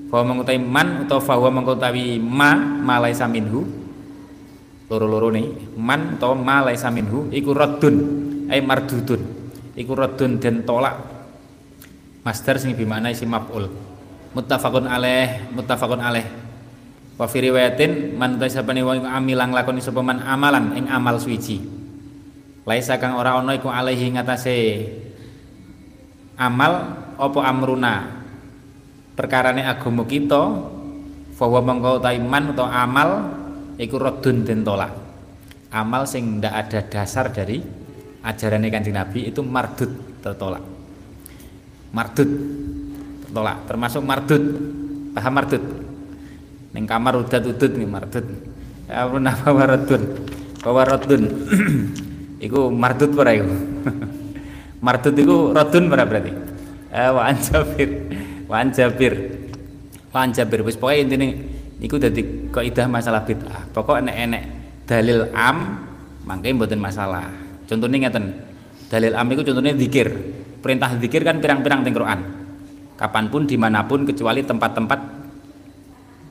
fahuwa mengko utawi man atau fahuwa mengko utawi ma malaisa minhu. Loro-loro nih man atau ma laisa minhu iku raddun ai mardudun. Iku raddun dan tolak. Master sing bimana isi maf'ul muttafaqun alaih muttafaqun alaih wa fi riwayatin man tasabani wa amilang lakoni sapa man amalan ing amal suci laisa kang ora ana iku alaihi ngatasé amal apa amruna. Perkarane agama kita bahwa mengko iman atau amal iku radun den tolak. Amal sing ndak ada dasar dari ajaran kanjeng Nabi itu mardut tertolak. Mardut tertolak termasuk mardut paham mardut ning kamar udat udut nih mardut ya apa waradun waradun Iku mardut para iku. (laughs) mardut iku radun para berarti. Eh wa (laughs) anjabir. Wa anjabir. Wa anjabir wis pokoke intine iku dadi kaidah masalah bid'ah. Pokok enek-enek dalil am mangke mboten masalah. Contohnya ngeten. Dalil am iku contohnya zikir. Perintah zikir kan pirang-pirang teng Quran. Kapan pun di mana pun kecuali tempat-tempat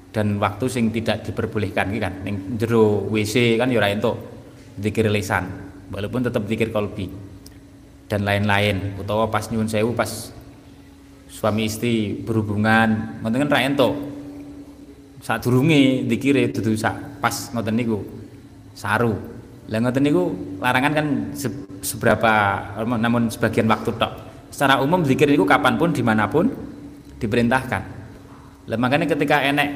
dan waktu sing tidak diperbolehkan kan. Ning jero WC kan ya ora entuk zikir lisan walaupun tetap zikir kolbi dan lain-lain. Utawa pas nyuwun sewu pas suami istri berhubungan ngoten kan ra entuk. Sadurunge zikire dudu sak pas ngoten niku saru. Lah ngoten niku larangan kan se seberapa namun sebagian waktu tok secara umum zikir niku kapan pun di mana pun diperintahkan. Lah makanya ketika enek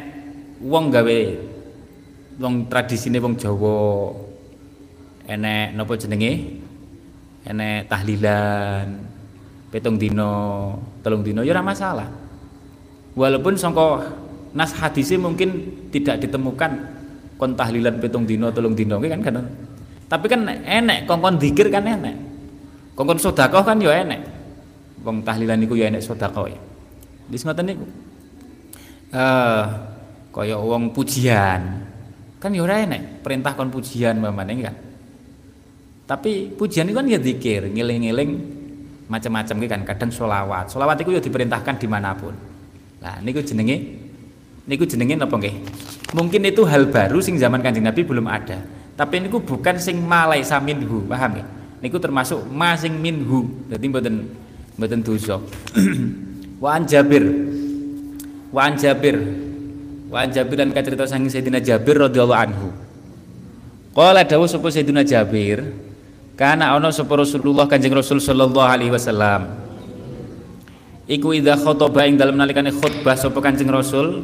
wong gawe wong tradisine wong Jawa enek nopo jenenge? Enek tahlilan petung dino telung dino ya masalah. Walaupun songko nas hadisnya mungkin tidak ditemukan kon tahlilan petung dino telung dino kan kan? Tapi kan enek kongkon dikir kan enek. Kongkon sodakoh kan ya enek wong tahlilan niku ya enek sodakoh ya dis ngoten niku eh kaya wong pujian kan ya ora enek perintah kon pujian mamane kan tapi pujian itu kan ya zikir, ngiling-ngiling macam-macam kan. Kadang sholawat. Sholawat itu ya diperintahkan di mana pun. Nah, niku jenenge niku jenenge apa nggih? Mungkin itu hal baru sing zaman Kanjeng Nabi belum ada. Tapi niku bukan sing malai saminhu, paham ya? Niku termasuk ma sing minhu. Dadi mboten mboten dosa. (clears throat) Wa an Jabir. Wa an Jabir. Wa an Jabir dan kacerita saking Sayyidina Jabir radhiyallahu anhu. Qala dawuh sapa Sayyidina Jabir, kana ana sapa Rasulullah Kanjeng Rasul sallallahu alaihi wasallam. Iku idza khotbah ing dalem nalikane khutbah sapa Kanjeng Rasul,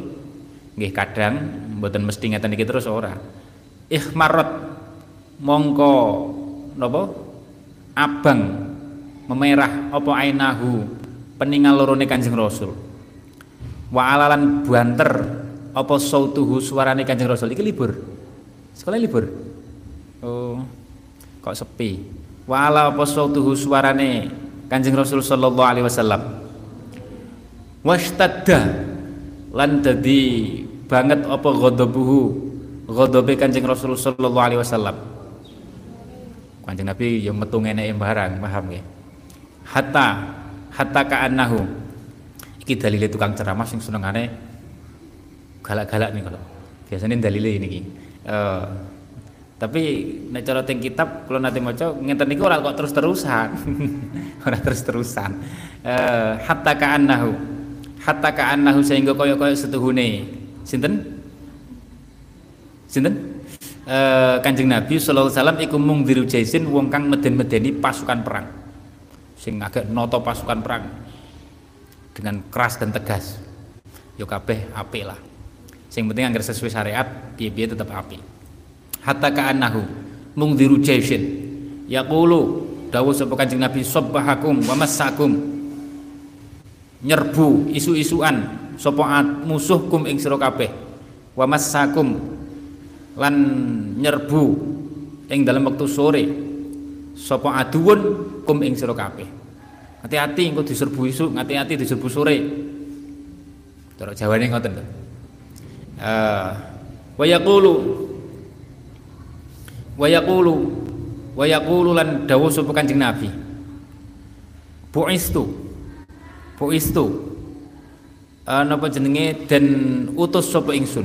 nggih kadang mboten mesti ngeten iki terus ora. Ikhmarat mongko napa? Abang memerah apa ainahu peningal lorone Kanjeng Rasul. Wa alalan banter apa sautuhu suarane Kanjeng Rasul iki libur. Sekolah libur. Oh, kok sepi. Wala apa sautuhu suarane Kanjeng Rasul sallallahu alaihi wasallam. Washtadda lan dadi banget apa ghadabuhu ghadabe Kanjeng Rasul sallallahu alaihi wasallam. Kanjeng Nabi yang metu ngene barang, paham nggih. Hatta hatta ka'annahu iki dalile tukang ceramah sing senengane galak-galak nih kalau biasanya dalile ini iki. Uh, tapi nek cara teng kitab kalau nanti maca ngenten niku ora kok terus-terusan. (laughs) ora terus-terusan. Eh hatta ka'annahu. Hatta ka'annahu sehingga kaya-kaya setuhune. Sinten? Sinten? Eh Kanjeng Nabi sallallahu alaihi wasallam iku mung diru jaisin wong kang meden-medeni pasukan perang. Sing agak noto pasukan perang. Dengan keras dan tegas. Yo kabeh apik lah. Sing penting anggar sesuai syariat, piye-piye tetap apik. Hatta ka'annahu mungdiru jaishin. Yaqulu dawuh sapa Kanjeng Nabi sabbahakum wa massakum. Nyerbu isu-isuan sapa musuhkum ing sira kabeh. Wa massakum. Lan nyerbu ing dalam waktu sore sapa aduun kum ing sira kabeh. Hati-hati engko diserbu isu hati-hati diserbu sore. Cara jawane ngoten lho uh, wa yaqulu wa yaqulu wa yaqulu lan dawuh sapa Kanjeng Nabi. Buistu buistu. Uh, napa jenenge? Dan utus sapa ingsun.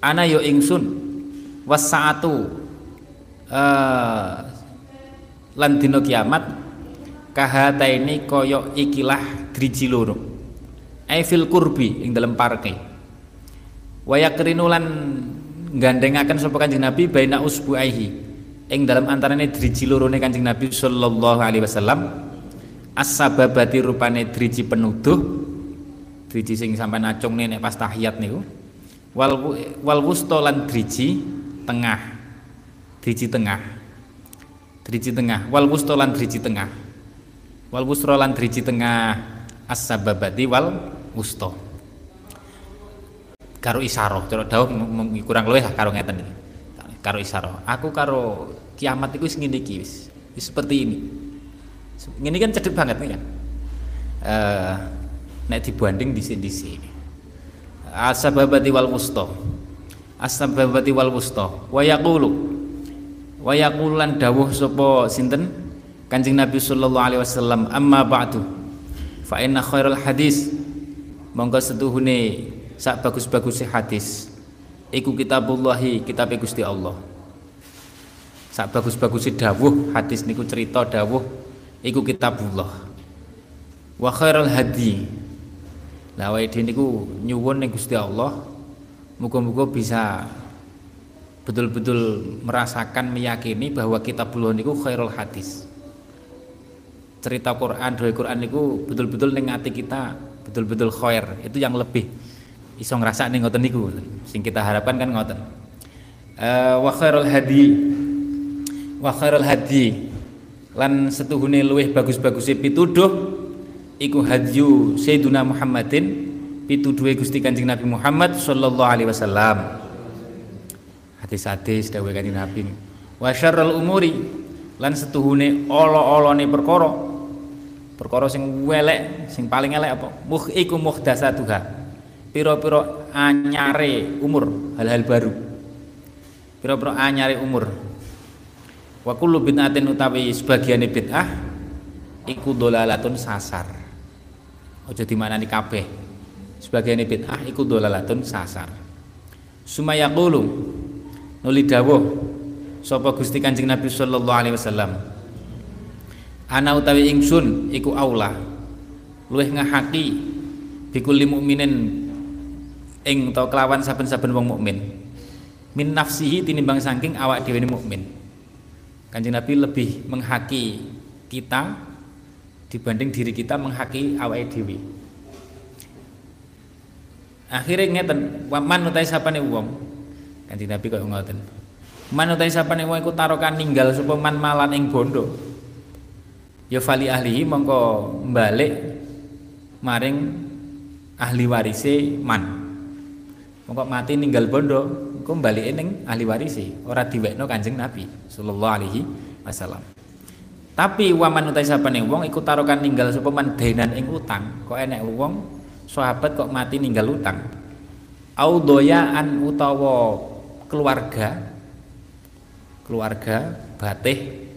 Ana yo ya ingsun wasaatu uh, lan dina kiamat kahataini kaya ikilah driji loro. Ai fil kurbi ing dalem parke. Wa yakrinu lan nggandengaken sapa Kanjeng Nabi baina usbuaihi ing dalam antarane driji lorone Kanjeng Nabi sallallahu alaihi wasallam. As-sababati rupane driji penuduh driji sing sampean acungne nek pas tahiyat niku. Wal wal wusta lan driji tengah. Driji tengah driji tengah. Wal wusta lan driji tengah. Wal wusra lan driji tengah. As-sababati wal wusta karo isaroh cara dawuh kurang luwih karo ngeten iki. Karo isaroh aku karo kiamat ngene iki wis. Seperti ini. Ini kan cedek banget nih kan uh, nek dibanding di sini di sini asababati wal wusta asababati wal wusta wa yaqulu wa yaqulu lan dawuh sapa sinten? Kanjeng Nabi sallallahu alaihi wasallam amma ba'du fa inna khairal hadis. Monggo setuhune sak bagus-bagus hadis. Iku kitabullahi kitab Gusti Allah. Sak bagus-bagus dawuh hadis niku cerita dawuh iku kitabullah. Wa khairul hadi. Lah wae niku nyuwun ning Gusti Allah muga-muga bisa betul-betul merasakan meyakini bahwa kitabullah niku khairul hadis. Cerita Quran doa Quran niku betul-betul ning ati kita betul-betul khair. Itu yang lebih. Iso ngrasakne ngoten niku. Sing kita harapkan kan ngoten. Uh, wa khairul hadi. Wa khairul hadi. Lan setuhune luwih bagus-baguse pituduh iku hadyu Sayyiduna Muhammadin pituduhe Gusti Kanjeng Nabi Muhammad sallallahu alaihi wasallam hadis-hadis dawuh Kanjeng Nabi. Wa syarrul umuri lan setuhune olo-olone perkara. Perkara sing welek sing paling elek apa? Muh iku muhdasatuha. Piro-piro anyare umur hal-hal baru. Piro-piro anyare umur. Wa kullu bid'atin utawi sebagian bid'ah iku dolalatun sasar. Aja dimanani kabeh. Sebagian bid'ah iku dolalatun sasar. Sumaya qulu nuli dawuh sapa Gusti Kanjeng Nabi sallallahu alaihi wasallam ana utawi ingsun iku aula luwih ngahaki bikulli mukminin ing utawa kelawan saben-saben wong mukmin min nafsihi tinimbang saking awak dhewe mukmin. Kanjeng Nabi lebih menghaki kita dibanding diri kita menghaki awak dhewe. Akhirnya ngeten, man utai sapane wong. Kanjeng Nabi kok ngoten. Man utai sapane wong iku tarokan ninggal sapa man malan ing bondo. Ya fali ahlihi mongko balik maring ahli warise man. Mongko mati ninggal bondo engko balike ning ahli warisi ora diwekno Kanjeng Nabi sallallahu alaihi wasallam tapi waman utai sapane wong iku tarokan ninggal sapa man denan ing utang kok enek wong sahabat kok mati ninggal utang audoyaan utawa keluarga keluarga batih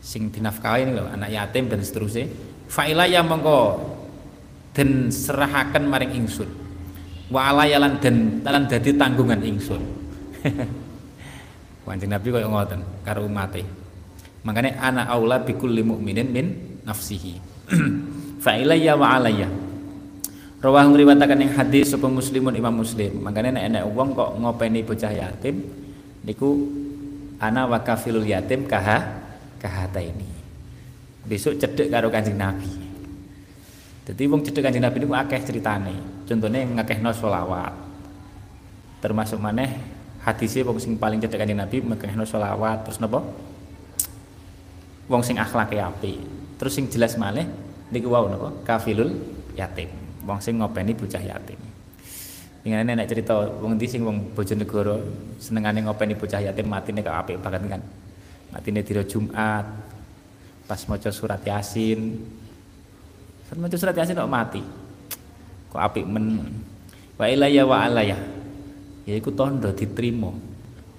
sing dinafkahi lho anak yatim dan seterusnya faila ya mongko den serahaken maring ingsun wa alayalan dan lan dadi tanggungan ingsun (laughs) Kanjeng Nabi kaya ngoten karo umate. Makanya ana aula bikulli mukminin min nafsihi. (clears throat) Fa ilayya wa alayya. Rawah ngriwataken ing hadis sapa muslimun Imam Muslim. Makanya nek enek wong kok ngopeni bocah yatim niku ana wa kafilul yatim kaha kahata ini. Besok cedek karo Kanjeng Nabi. Jadi wong cedek Kanjeng Nabi niku akeh ceritane. Contohnya ngakehno sholawat termasuk maneh hadisnya wong sing paling cedek kanjeng Nabi ngakehno sholawat terus napa? Wong sing akhlake api terus sing jelas maneh niku wau napa? Kafilul yatim wong sing ngopeni bocah yatim. Ingin nek cerita wong ndi sing wong Bojonegoro senengane ngopeni bocah yatim matine kok apik banget kan. Matine dina Jumat pas maca surat Yasin. Saat maca surat Yasin kok mati. Kok apik men? Wa ilayya wa alaya ya iku tondo diterima.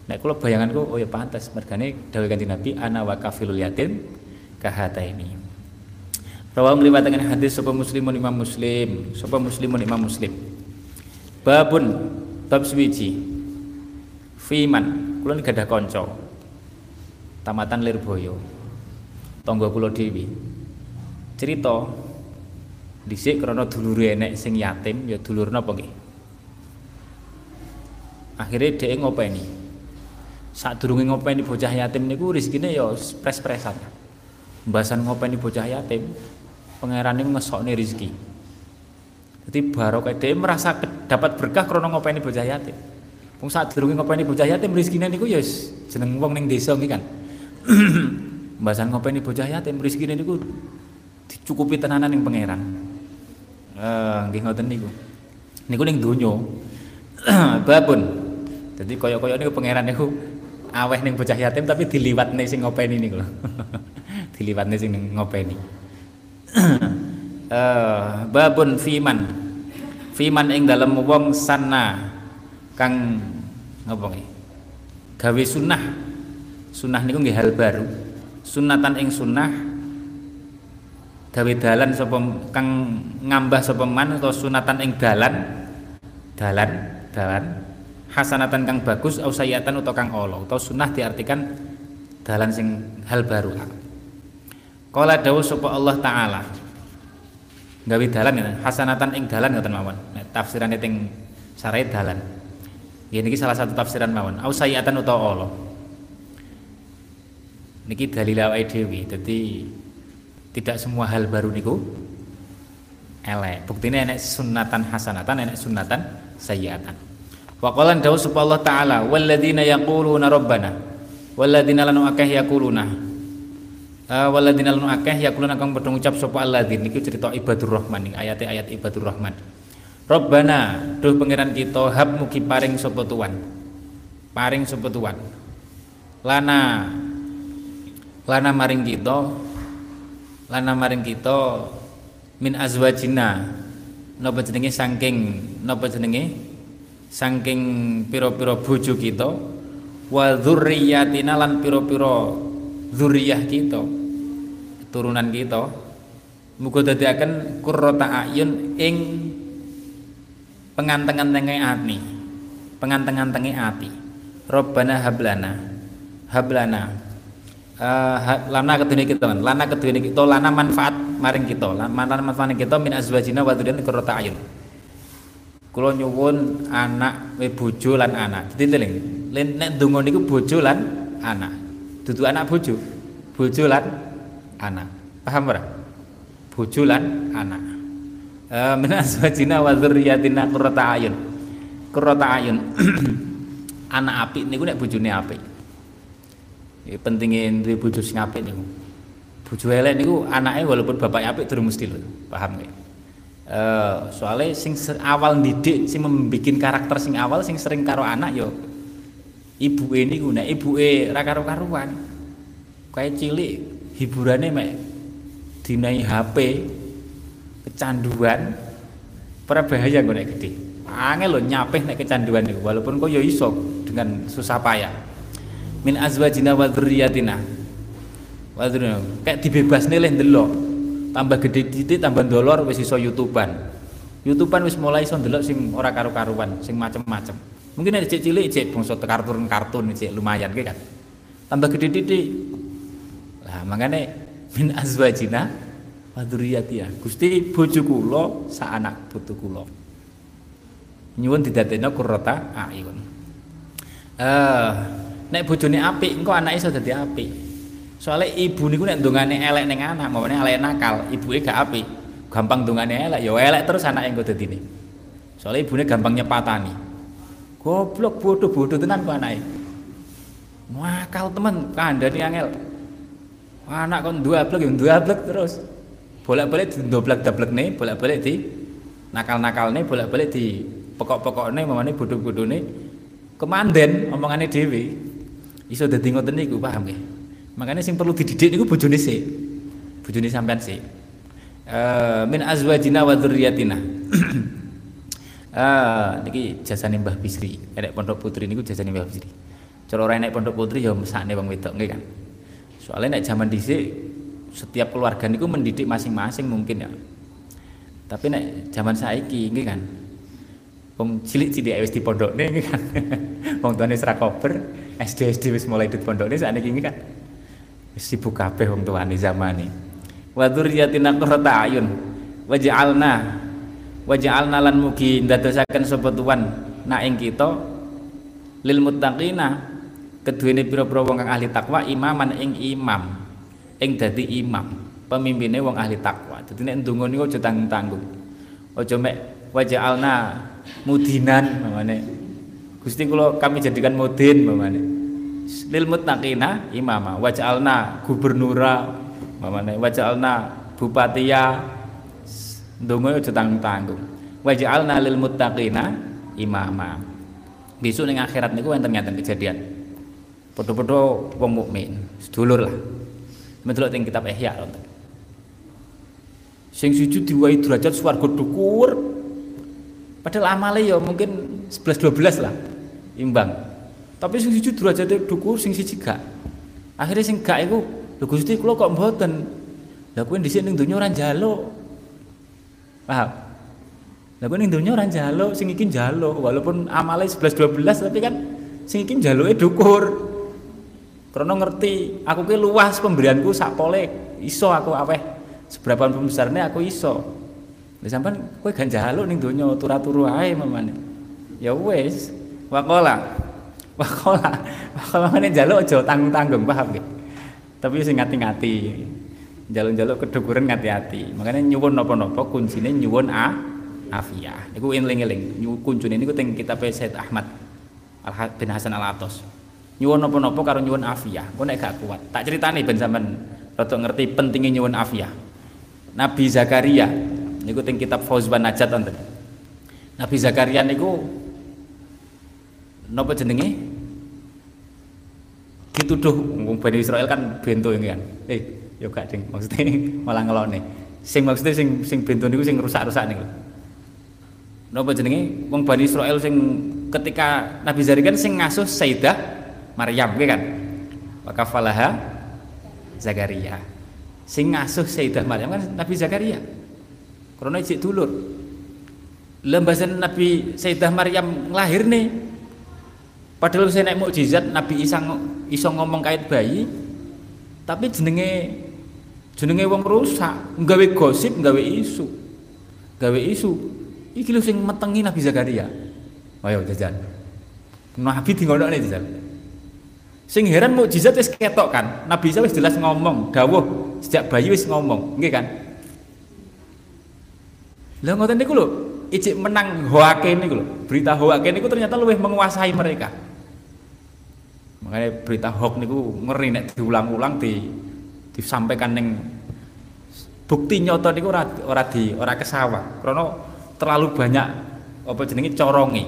Nek kula bayanganku oh ya pantas mergane dawuh kanjeng Nabi ana wa kafilul yatim kahata ini Rawa melibatkan hadis sapa muslimun imam muslim? Sapa muslimun imam muslim. Babun bab suwiji. Fiman kula gadah kanca. Tamatan Lirboyo. Tangga kula dewi cerita dhisik krana dulure enek sing yatim ya dulur napa nggih? Akhirnya dhek ngopeni. Sadurunge ngopeni bocah yatim niku rezekine ya pres-presan mbasan ngopeni bocah yatim pangerane ngesokne rezeki jadi barokah dia merasa dapat berkah krana ngopeni bocah yatim wong sadurunge ngopeni bocah yatim rezekine niku ya jeneng wong ning desa iki kan (clears throat) mbasan ngopeni bocah yatim rezekine niku dicukupi tenanan ning pangeran Eh, nggih ngoten niku. Niku ning donya. (clears throat) Babun. Dadi kaya-kaya niku pangeran niku aweh ning bocah yatim tapi diliwatne sing ngopeni niku lho. (laughs) diliwatne sing ngopeni. Eh babun fiman. Fiman ing dalem wong sana kang ngapa nggih? Gawe sunnah. Sunnah niku nggih hal baru. Sunatan ing sunnah gawe dalan sapa kang ngambah sapa man atau sunatan ing dalan dalan dalan hasanatan kang bagus au sayyatan utawa kang ala utawa sunah diartikan dalan sing hal baru Kala dawuh sapa Allah taala. Gawe dalan ya hasanatan ing dalan ngoten mawon. Nek tafsirane teng sarai dalan. Ini salah satu tafsiran mawon. Au sayyatan utawa ala. Niki dalil awake dhewe. Dadi tidak semua hal baru niku elek. Buktinya enek sunatan hasanatan enek sunatan sayyiatan wa qala dawu Allah taala walladzina yaquluna rabbana walladzina lanu akeh yaquluna uh, walladzina lanu akeh yaquluna kang padha ngucap sapa alladzin niku cerita ibadur rahman ayat ayat ibadur rahman. Rabbana duh pangeran kita hab mugi paring sapa tuan. Paring sapa tuan. Lana lana maring kita lana maring kita min azwajina. Napa jenenge? Saking napa jenenge? Saking pira-pira bojo kita. Wa dzurriyyatina lan pira-pira dzurriyyah kita turunan kita muga dadiaken qurrata ayun ing pengantengan-tenge ati pengantengan-tenge ati. Rabbana hablana hablana uh, lana. Kedune kita lana kedune kita lana manfaat maring kita. Lana manfaat kita min azwajina wa dzurriyyatina qurrata ayun. Kula nyuwun anak we bojo lan anak. Dadi teling nek donga niku bojo lan anak dudu anak bojo. Bojo lan anak. Paham ora? Bojo lan anak. Eh min wa dzurriyyatina qurrata ayun. Qurrata ayun. (clears throat) Anak apik niku nek bojone apik. Iki pentinge duwe bojo sing apik niku. Bojo elek niku anake walaupun bapaknya apik durung mesti lho. Paham nggih? Uh, soalnya sing awal didik sing membuat karakter sing awal sing sering karo anak yo ibu ini guna ibu e karo karuan kayak cilik hiburannya mek dinai HP kecanduan para bahaya gue nek gede angel lo nyapeh nek kecanduan itu walaupun kok yo iso dengan susah payah. Min azwajina wa dzurriyyatina. Wa kayak dibebas nih leh delok tambah gede titik tambah dolor wis iso youtuban youtuban wis mulai iso ndelok sing ora karu-karuan sing macem-macem mungkin ada cek cilik cek bangsa kartun-kartun cek lumayan kan tambah gede titik lah makanya min azwajina wa ya Gusti bojo kula sak anak putu kula nyuwun didadekno qurrata ayun eh nek bojone apik engko anake iso dadi apik Soalnya ibu niku nek ndongane elek ning anak, mawane elek nakal, ibuke gak apik. Gampang ndongane elek, ya elek terus anake engko dadine. Soalnya ibune gampang nyepatani. Goblok bodoh-bodoh tenan ku anake. Nakal temen kandhane angel. Anak kon duablek ya duablek terus. Bolak-balik doblek-doblekne, bolak-balik di nakal-nakalne, bolak-balik di pokok-pokokne mamane bodoh-bodohne kemanden omongane dhewe. Iso dadi ngoten niku paham nggih? Makanya sing perlu dididik niku bojone sik. Bojone sampean sik. Uh, min azwajina wa dzurriyyatina. (clears throat) uh, niki jasane Mbah Bisri. Nek Pondok Putri niku jasane Mbah Bisri. Cara ora nek Pondok Putri ya mesakne wong wedok nggih kan. Soalnya nek zaman dhisik setiap keluarga niku mendidik masing-masing mungkin ya. Tapi nek zaman saiki nggih kan. Wong cilik-cilik wis di pondokne nggih kan. (laughs) Wong tuane serak kober, SD SD wis mulai di pondokne sakniki nggih kan sibuk kabeh wong tuane zamane wa dzurriyyatina qurrata ayun waj'alna waj'alna lan mugi ndadosaken sapa tuan na ing kita lil muttaqina keduwene pira-pira wong kang ahli takwa imaman ing imam ing dadi imam pemimpinnya wong ahli takwa. Dadi nek ndonga niku aja tanggung-tanggung. Aja mek waj'alna mudinan mamane Gusti kula kami jadikan mudin mamane lil muttaqina imama. Waj'alna gubernura mamane waj'alna bupatiya ndonga aja tanggung-tanggung waj'alna lil muttaqina imama. Besok ning akhirat niku enten ngeten kejadian. Padha-padha wong mukmin sedulur lah. Mendelok teng kitab Ihya wonten. Sing siji diwai derajat swarga dhuwur padahal amale ya mungkin 11 12 lah imbang. Tapi sing siji derajate dhuwur sing siji gak. Akhire sing gak iku, lho kok mboten. Lah kowe dhisik ning donya ora njaluk. Paham? Lah kowe ning donya ora njaluk, sing iki njaluk walaupun amale 11 12 tapi kan sing iki njaluke dhuwur. Karena ngerti, aku ki luas pemberianku sak pole iso aku aweh seberapa besarnya aku iso. Lah sampean kowe gak njaluk ning donya turu-turu ae mamane. Ya wis, wakola Wakola, wakola mana jaluk aja tanggung-tanggung paham nggih. Tapi sing ngati-ngati. Jaluk-jaluk kedukuran ngati-hati. Makanya nyuwun napa-napa kuncine nyuwun a afiyah. Niku eling-eling. Kuncine niku teng kitab Said Ahmad bin Hasan Al Atos. Nyuwun napa-napa karo nyuwun afiyah. Nek gak kuat, tak critani ben sampean rada ngerti pentingnya nyuwun afiyah. Nabi Zakaria niku teng kitab Fauzban Najat wonten. Nabi Zakaria niku napa jenenge dituduh Bani Israel kan bento ini kan eh yo gak ding maksudnya malah ngelone. Sing maksudnya sing sing bento niku sing rusak-rusak niku napa jenenge? Wong Bani Israel sing ketika Nabi Zakaria kan sing ngasuh Sayyidah Maryam kan? Wakafalaha Zakaria. Sing ngasuh Sayyidah Maryam kan Nabi Zakaria. Karena ijik dulur. Lembasan Nabi Sayyidah Maryam lahir nih. Padahal saya naik mukjizat Nabi Isa iso ngomong kait bayi, tapi jenenge jenenge wong rusak, nggawe gosip, nggawe isu. Gawe isu. iki lho sing metengi Nabi Zakaria. Ayo jajan Nabi dingonokne jajan sing heran mukjizat wis ketok kan? Nabi Isa wis jelas ngomong dawuh sejak bayi wis ngomong nggih kan? Lah ngoten niku lho ijik menang hoake niku lho. Berita hoake niku ternyata luwih menguasai mereka. Makanya berita hoax niku ngeri nek diulang-ulang di disampaikan neng bukti nyata niku ora ora di ora kesawah karena terlalu banyak apa jenenge corongi.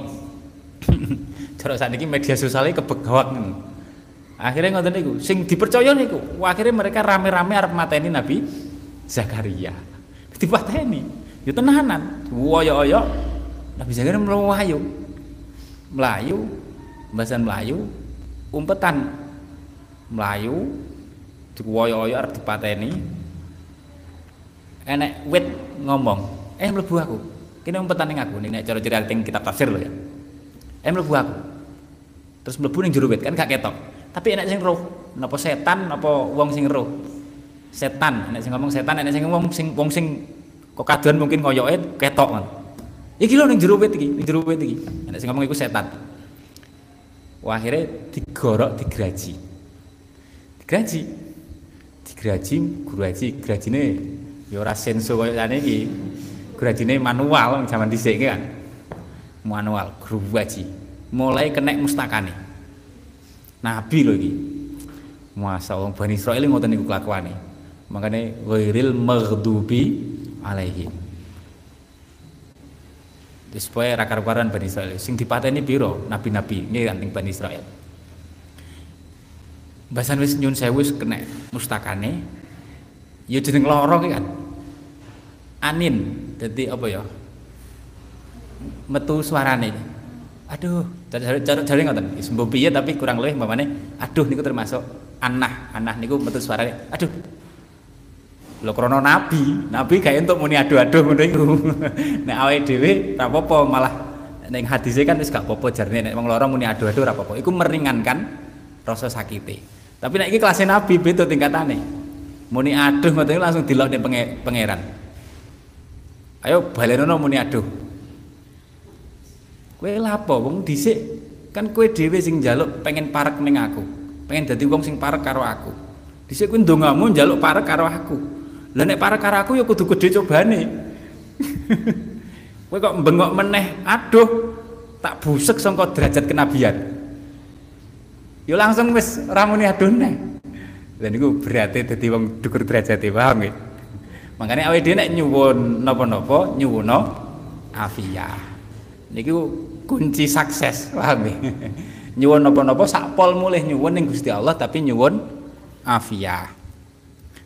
(laughs) Cara ini media sosial kebegawak akhirnya ngoten niku sing dipercaya niku akhirnya mereka rame-rame arep mateni Nabi Zakaria. (laughs) Dipateni ya tenanan. Woyo-oyo Nabi Zakaria melayu melayu bahasan melayu umpetan melayu dikuwoyo-oyo arep dipateni enek wit ngomong eh mlebu aku. Kene umpetan ning aku nek cara cerita teng kitab tafsir lho ya. Eh mlebu aku. Terus mlebu ning jero wit kan gak ketok. Tapi enek sing roh napa setan napa wong sing roh? Setan enek sing ngomong setan enek sing ngomong sing wong sing kok kaduan mungkin koyoke ketok kan iki lho ning jero wit iki ning jero wit iki. Enek sing ngomong iku setan. Wah, akhirnya digorok digraji. Digraji. Digraji guru haji grajine ya ora senso koyo jane iki. Grajine manual zaman dhisik kan. Manual guru haji. Mulai kenek mustakane. Nabi lho iki. Masa wong Bani Israil ngoten niku kelakuane. Makane ghairil maghdubi alaihim. Wis pokoke ra karuan Bani Israil. Sing dipateni piro nabi-nabi nggih kan Bani Israil. Bahasan wis nyun sewu wis kena mustakane. Ya jeneng lara kan. Anin. Dadi apa ya? Metu suarane. Aduh, cara cara jare ngoten. Wis piye tapi kurang luwih umpamane aduh niku termasuk anah. Anah niku metu suarane. Aduh, Lho krana nabi, nabi gak entuk muni aduh-aduh ngono iku. (laughs) nek awake dhewe apa-apa malah ning hadise kan wis gak apa-apa jarene nek wong lara muni aduh-aduh ora apa-apa. Iku meringankan rasa sakite. Tapi nek iki kelas nabi beda tingkatane. Muni aduh ngoten langsung dilok ning pangeran. Ayo balenono muni aduh. Kowe lapo wong dhisik kan kowe dhewe sing njaluk pengen parek ning aku. Pengen dadi wong sing parek karo aku. Dhisik kowe ndongamu njaluk parek karo aku. Lah nek para karaku ya kudu gede cobane. (laughs) Kowe kok bengok meneh, aduh, tak busek sangka derajat kenabian. Ya langsung wis aduh neh. Lah niku berarti dadi wong dukur derajate, paham nggih? Makane awake dhewe nek nyuwun napa-napa, nyuwuna afiyah. Niku kunci sukses, paham nggih? (laughs) nyuwun napa-napa sak pol mulih nyuwun ning Gusti Allah tapi nyuwun afiyah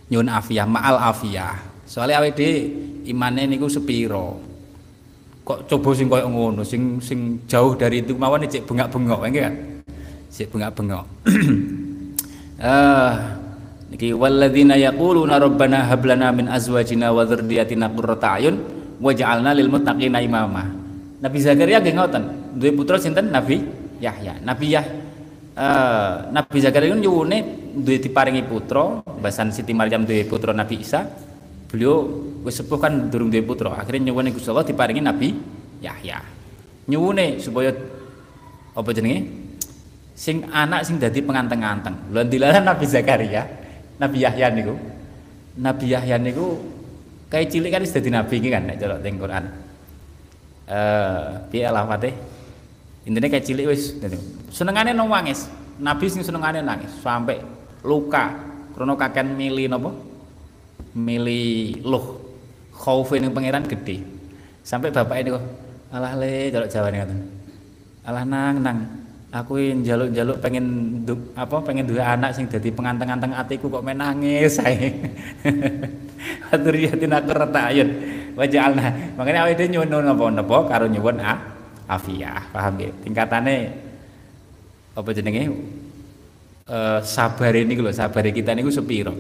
nyun afiyah ma'al afiyah soalnya awake dhewe imane niku sepiro kok coba sing koyo ngono sing sing jauh dari itu mawon cek bengak-bengok kan cek bengak-bengok (clears throat) eh niki walladzina yaquluna rabbana hab lana min azwajina wa dzurriyyatina qurrata ayun waj'alna lil muttaqina imama Nabi Zakaria nggih ngoten duwe putra sinten Nabi Yahya Nabi Yah uh, Nabi Zakaria nyuwune duwe diparingi putra, bahasan Siti Maryam duwe putra Nabi Isa. Beliau wis sepuh kan durung duwe putra. Akhirnya nyuwun Gusti Allah diparingi Nabi Yahya. Nyuwune supaya apa jenenge? Sing anak sing dadi penganteng-anteng. Lha dilalah Nabi Zakaria, Nabi Yahya niku. Nabi Yahya niku kayak cilik kan wis dadi nabi iki kan nek cara teng Quran. Eh, piye alafate? Intine kayak cilik wis senengane nang wangis. Nabi sing senengane nangis sampai luka krono kaken mili napa mili luh khaufe ning pangeran gede sampai bapak ini kok alah le jaluk jawane ngoten alah nang nang aku njaluk-njaluk pengen du, apa pengen dua anak sing dadi penganteng-anteng atiku kok menangis sae. (laughs) Hadriyatin aku retayun waja'alna makanya awake dhewe nyuwun napa-napa karo nyuwun ah, afiyah paham nggih? Tingkatane apa jenenge? Uh, sabar ini lho sabar kita niku sepiro?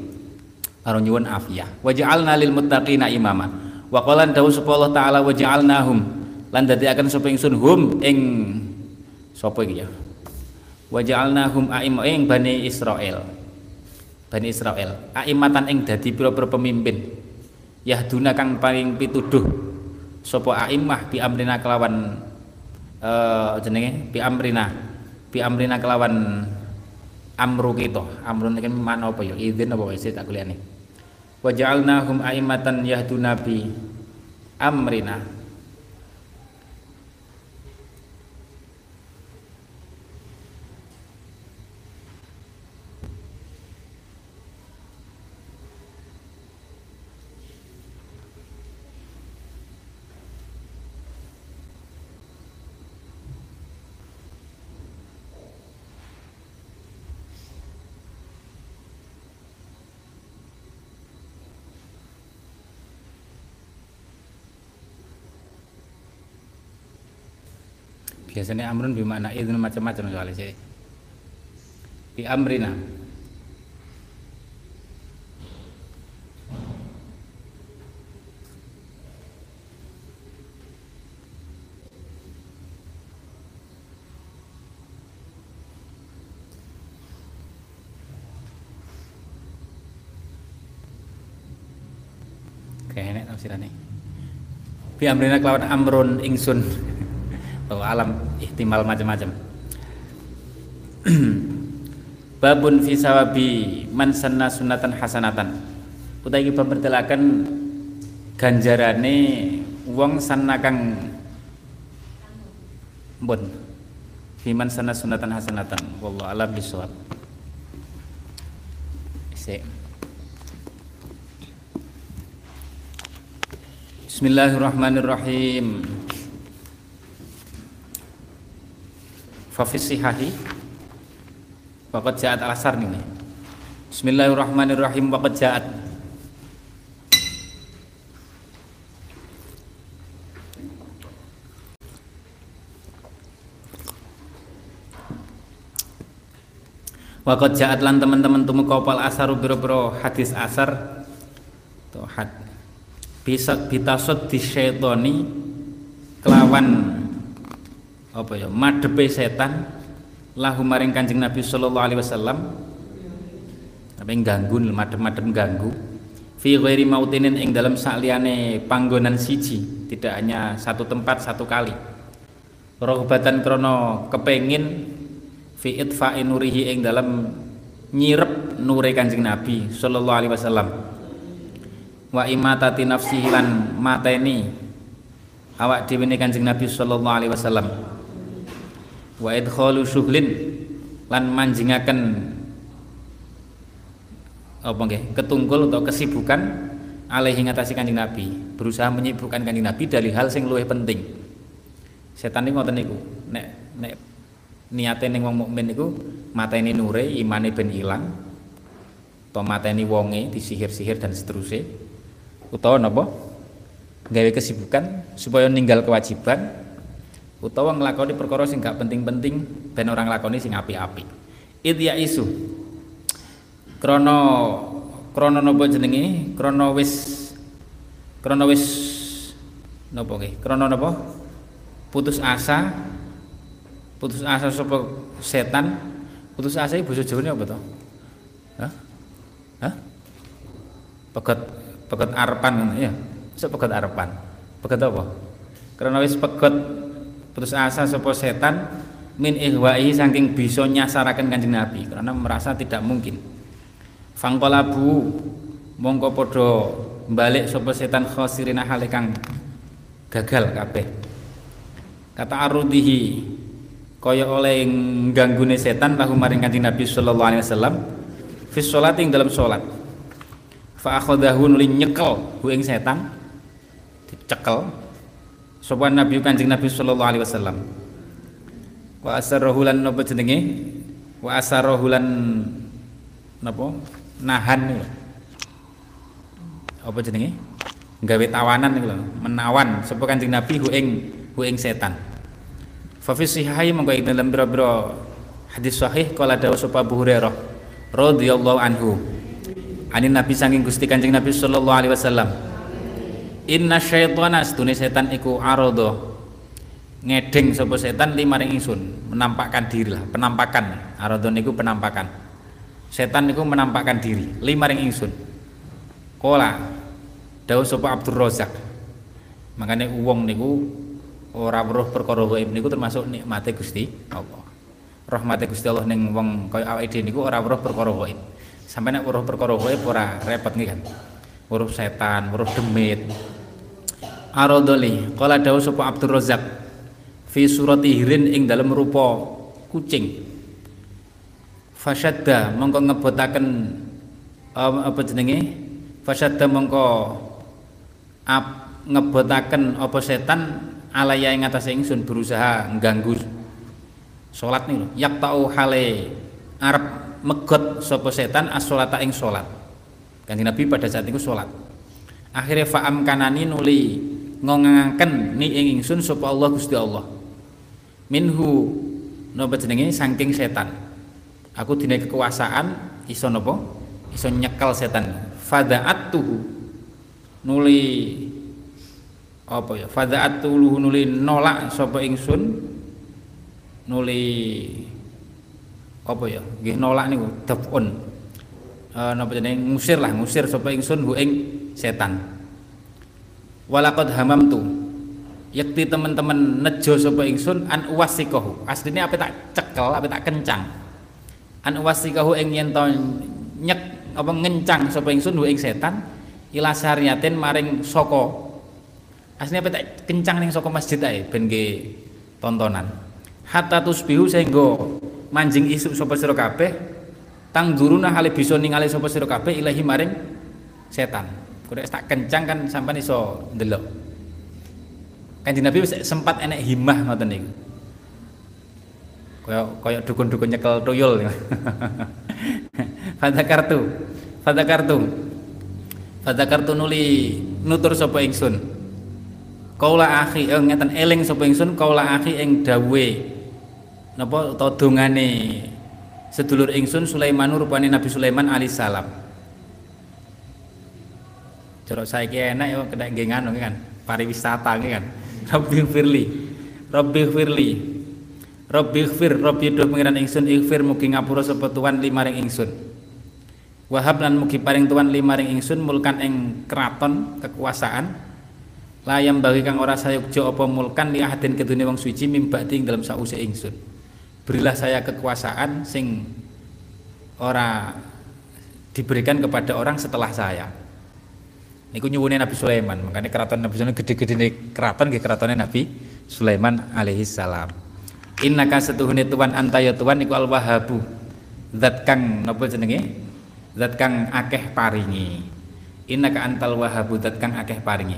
Karo nyuwun afiyah waj'alna lil muttaqina imama. Wa qala dawu Allah taala waj'alnahum. Lan dadi akan sapa ingsun hum ing sapa iki ya? Waj'alnahum aim ing bani Israel. Bani Israel aimatan ing dadi pira-pira pemimpin. Yahduna kang paling pituduh. Sapa a'immah bi amrina kelawan uh, jenenge? Bi amrina. Bi amrina kelawan amru kita amrun iki mana apa ya? Izin apa wis tak kuliah wa ja'alnahum a'immatan yahduna bi amrina biasanya amrun bimana itu macam-macam soalnya sih bi amrina. Kayaknya tafsirannya. Bi amrina kelawan amrun ingsun atau alam ihtimal macam-macam. (clears throat) Babun fi sawabi man sanna sunatan hasanatan. Utawi bab mertelaken ganjarane wong sanna kang mbon. Fi man sanna sunatan hasanatan. Wallahu alam bisawab Bismillahirrahmanirrahim Fafisihahi. Waqad ja'at al-asar nih Bismillahirrahmanirrahim. Waqad ja'at. Waqad ja'at lan teman-teman tumu kopal asaru biro-biro hadis asar. Tuh had. Bisa bitasud di syaitoni kelawan apa ya? Madepe setan lahu maring Kanjeng Nabi sallallahu alaihi wasallam. Tapi ganggu madem-madem ganggu. Fi ghairi mautinin ing dalam sakliyane panggonan siji tidak hanya satu tempat satu kali. Rohbatan krono kepengin fi itfa'i nurihi ing dalam nyirep nure Kanjeng Nabi sallallahu alaihi wasallam. Wa imatati nafsihi lan mateni awak dhewe Kanjeng Nabi sallallahu alaihi wasallam wa idkhalu syuhlin lan manjingaken apa nggih ketungkul atau kesibukan alaihi ngatasi kanjeng Nabi. Berusaha menyibukkan kanjeng Nabi dari hal sing luwih penting. Setan niku ngoten niku nek nek niate ning wong mukmin niku mateni nure imane ben ilang atau mateni wonge disihir-sihir dan seterusnya utawa napa? Gawe kesibukan supaya ninggal kewajiban utawa nglakoni perkara sing gak penting-penting ben orang lakoni sing apik-apik. Idya isu. Krana krana napa jenenge? Krana wis krana wis napa nggih? Krana napa? Putus asa. Putus asa sapa setan? Putus asa iki basa Jawane apa to? Hah? Hah? Pegot pegot arepan ya sok pegot arepan. Pegot apa? Karena wis pegot putus asa sapa setan min ihwa'i saking bisa nyasaraken Kanjeng Nabi karena merasa tidak mungkin. Fangqalabu mongko padha balik sapa setan khosirina hale kang gagal kabeh. Kata arudihi kaya oleh ganggune setan lahu maring Kanjeng Nabi sallallahu alaihi wasallam fi sholati ing dalam salat fa akhadahu nuli nyekel hu ing setan dicekel sapa nabi kanjeng nabi sallallahu alaihi wasallam. Wa asarrahu lan napa jenenge? Wa asarrahu lan napa? Nahan apa jenenge? Gawe tawanan niku lho menawan. Sapa kanjeng nabi? Hu ing hu ing setan. Fa fi sihih monggo ing dalam biro-biro hadis sahih kala dawuh sapa Abu Hurairah radhiyallahu anhu. Anin nabi saking Gusti Kanjeng Nabi sallallahu alaihi wasallam Inna syaitana sedune setan iku arodo. Ngedeng sapa setan limaring ingsun. Menampakkan diri lah penampakan. Arodo niku penampakan. Setan niku menampakkan diri limaring ingsun. Kola dawuh sapa Abdul Razak. Makanya uang niku ora weruh perkara gaib niku termasuk nikmate Gusti Allah. Rahmate Gusti Allah ning wong kaya awake dhewe niku ora weruh perkara gaib. Sampai nek weruh perkara gaib ora repot nih kan. Weruh setan weruh demit Aradoli kala dawuh sapa Abdul Razak fi surati hirin ing dalam rupa kucing. Fasyadda mongko ngebotaken um, apa jenenge? Fasyadda mongko ap ngebotaken apa setan alaya ing atas ingsun berusaha ngganggu salat niku yak tau hale arep megot sapa setan as-sholata ing salat Kanjeng Nabi pada saat itu salat akhirnya fa'am kanani nuli ngongangaken ni ing ingsun sapa Allah Gusti Allah. Minhu napa jenenge? Saking setan. Aku dina kekuasaan iso napa? Iso nyekel setan. Fadaat tuhu nuli apa ya? Fadaat tuhu nuli nolak sapa ingsun nuli apa ya? Nggih nolak niku dafun. E, napa jenenge? Ngusir lah ngusir sapa ingsun hu ing setan walakad hamamtu. Yakti teman-teman nejo sapa ingsun an uwasikahu asline apa tak cekel apa tak kencang. An uwasikahu ing yen nyek apa ngencang sapa ingsun ing setan ila syariatin maring saka. Asline apa tak kencang ning saka masjid ae ben tontonan. Hatta tusbihu sehingga manjing isu sapa sira kabeh tang duruna hale bisa ningali sapa sira kabeh ilahi maring setan Kudu tak kencang kan sampai iso ndelok. Kanjeng Nabi sempat enek himah ngoten niku. Kaya kaya dukun-dukun nyekel tuyul. (laughs) Fadakartu. Fadakartu. Fadakartu nuli nutur sapa ingsun. Kaula akhi eh, ngeten eling sapa ingsun kaula akhi ing dawuhe napa utawa dongane sedulur ingsun Sulaiman rupane Nabi Sulaiman alaihi salam. Jorok saiki enak ya kena nggih ngono kan, pariwisata kan. Rabbi firli. Rabbi firli. Rabbi fir, Rabbi do pengiran ingsun ighfir mugi ngapura sapa tuan limaring ingsun. Wahab lan mugi paring tuan limaring ingsun mulkan ing keraton kekuasaan layam bagi kang ora sayukja apa mulkan li ahadin kedune wong suci mimbati ing dalam sause ingsun. Berilah saya kekuasaan sing ora diberikan kepada orang setelah saya. Niku nyuwune Nabi Sulaiman, makanya keraton Nabi Sulaiman gede-gede nih keraton ke keratonnya Nabi Sulaiman alaihi salam. Innaka setuhune tuan antaya tuan niku al wahabu. Zat kang napa jenenge? Zat kang akeh paringi. Innaka antal wahabu zat kang akeh paringi.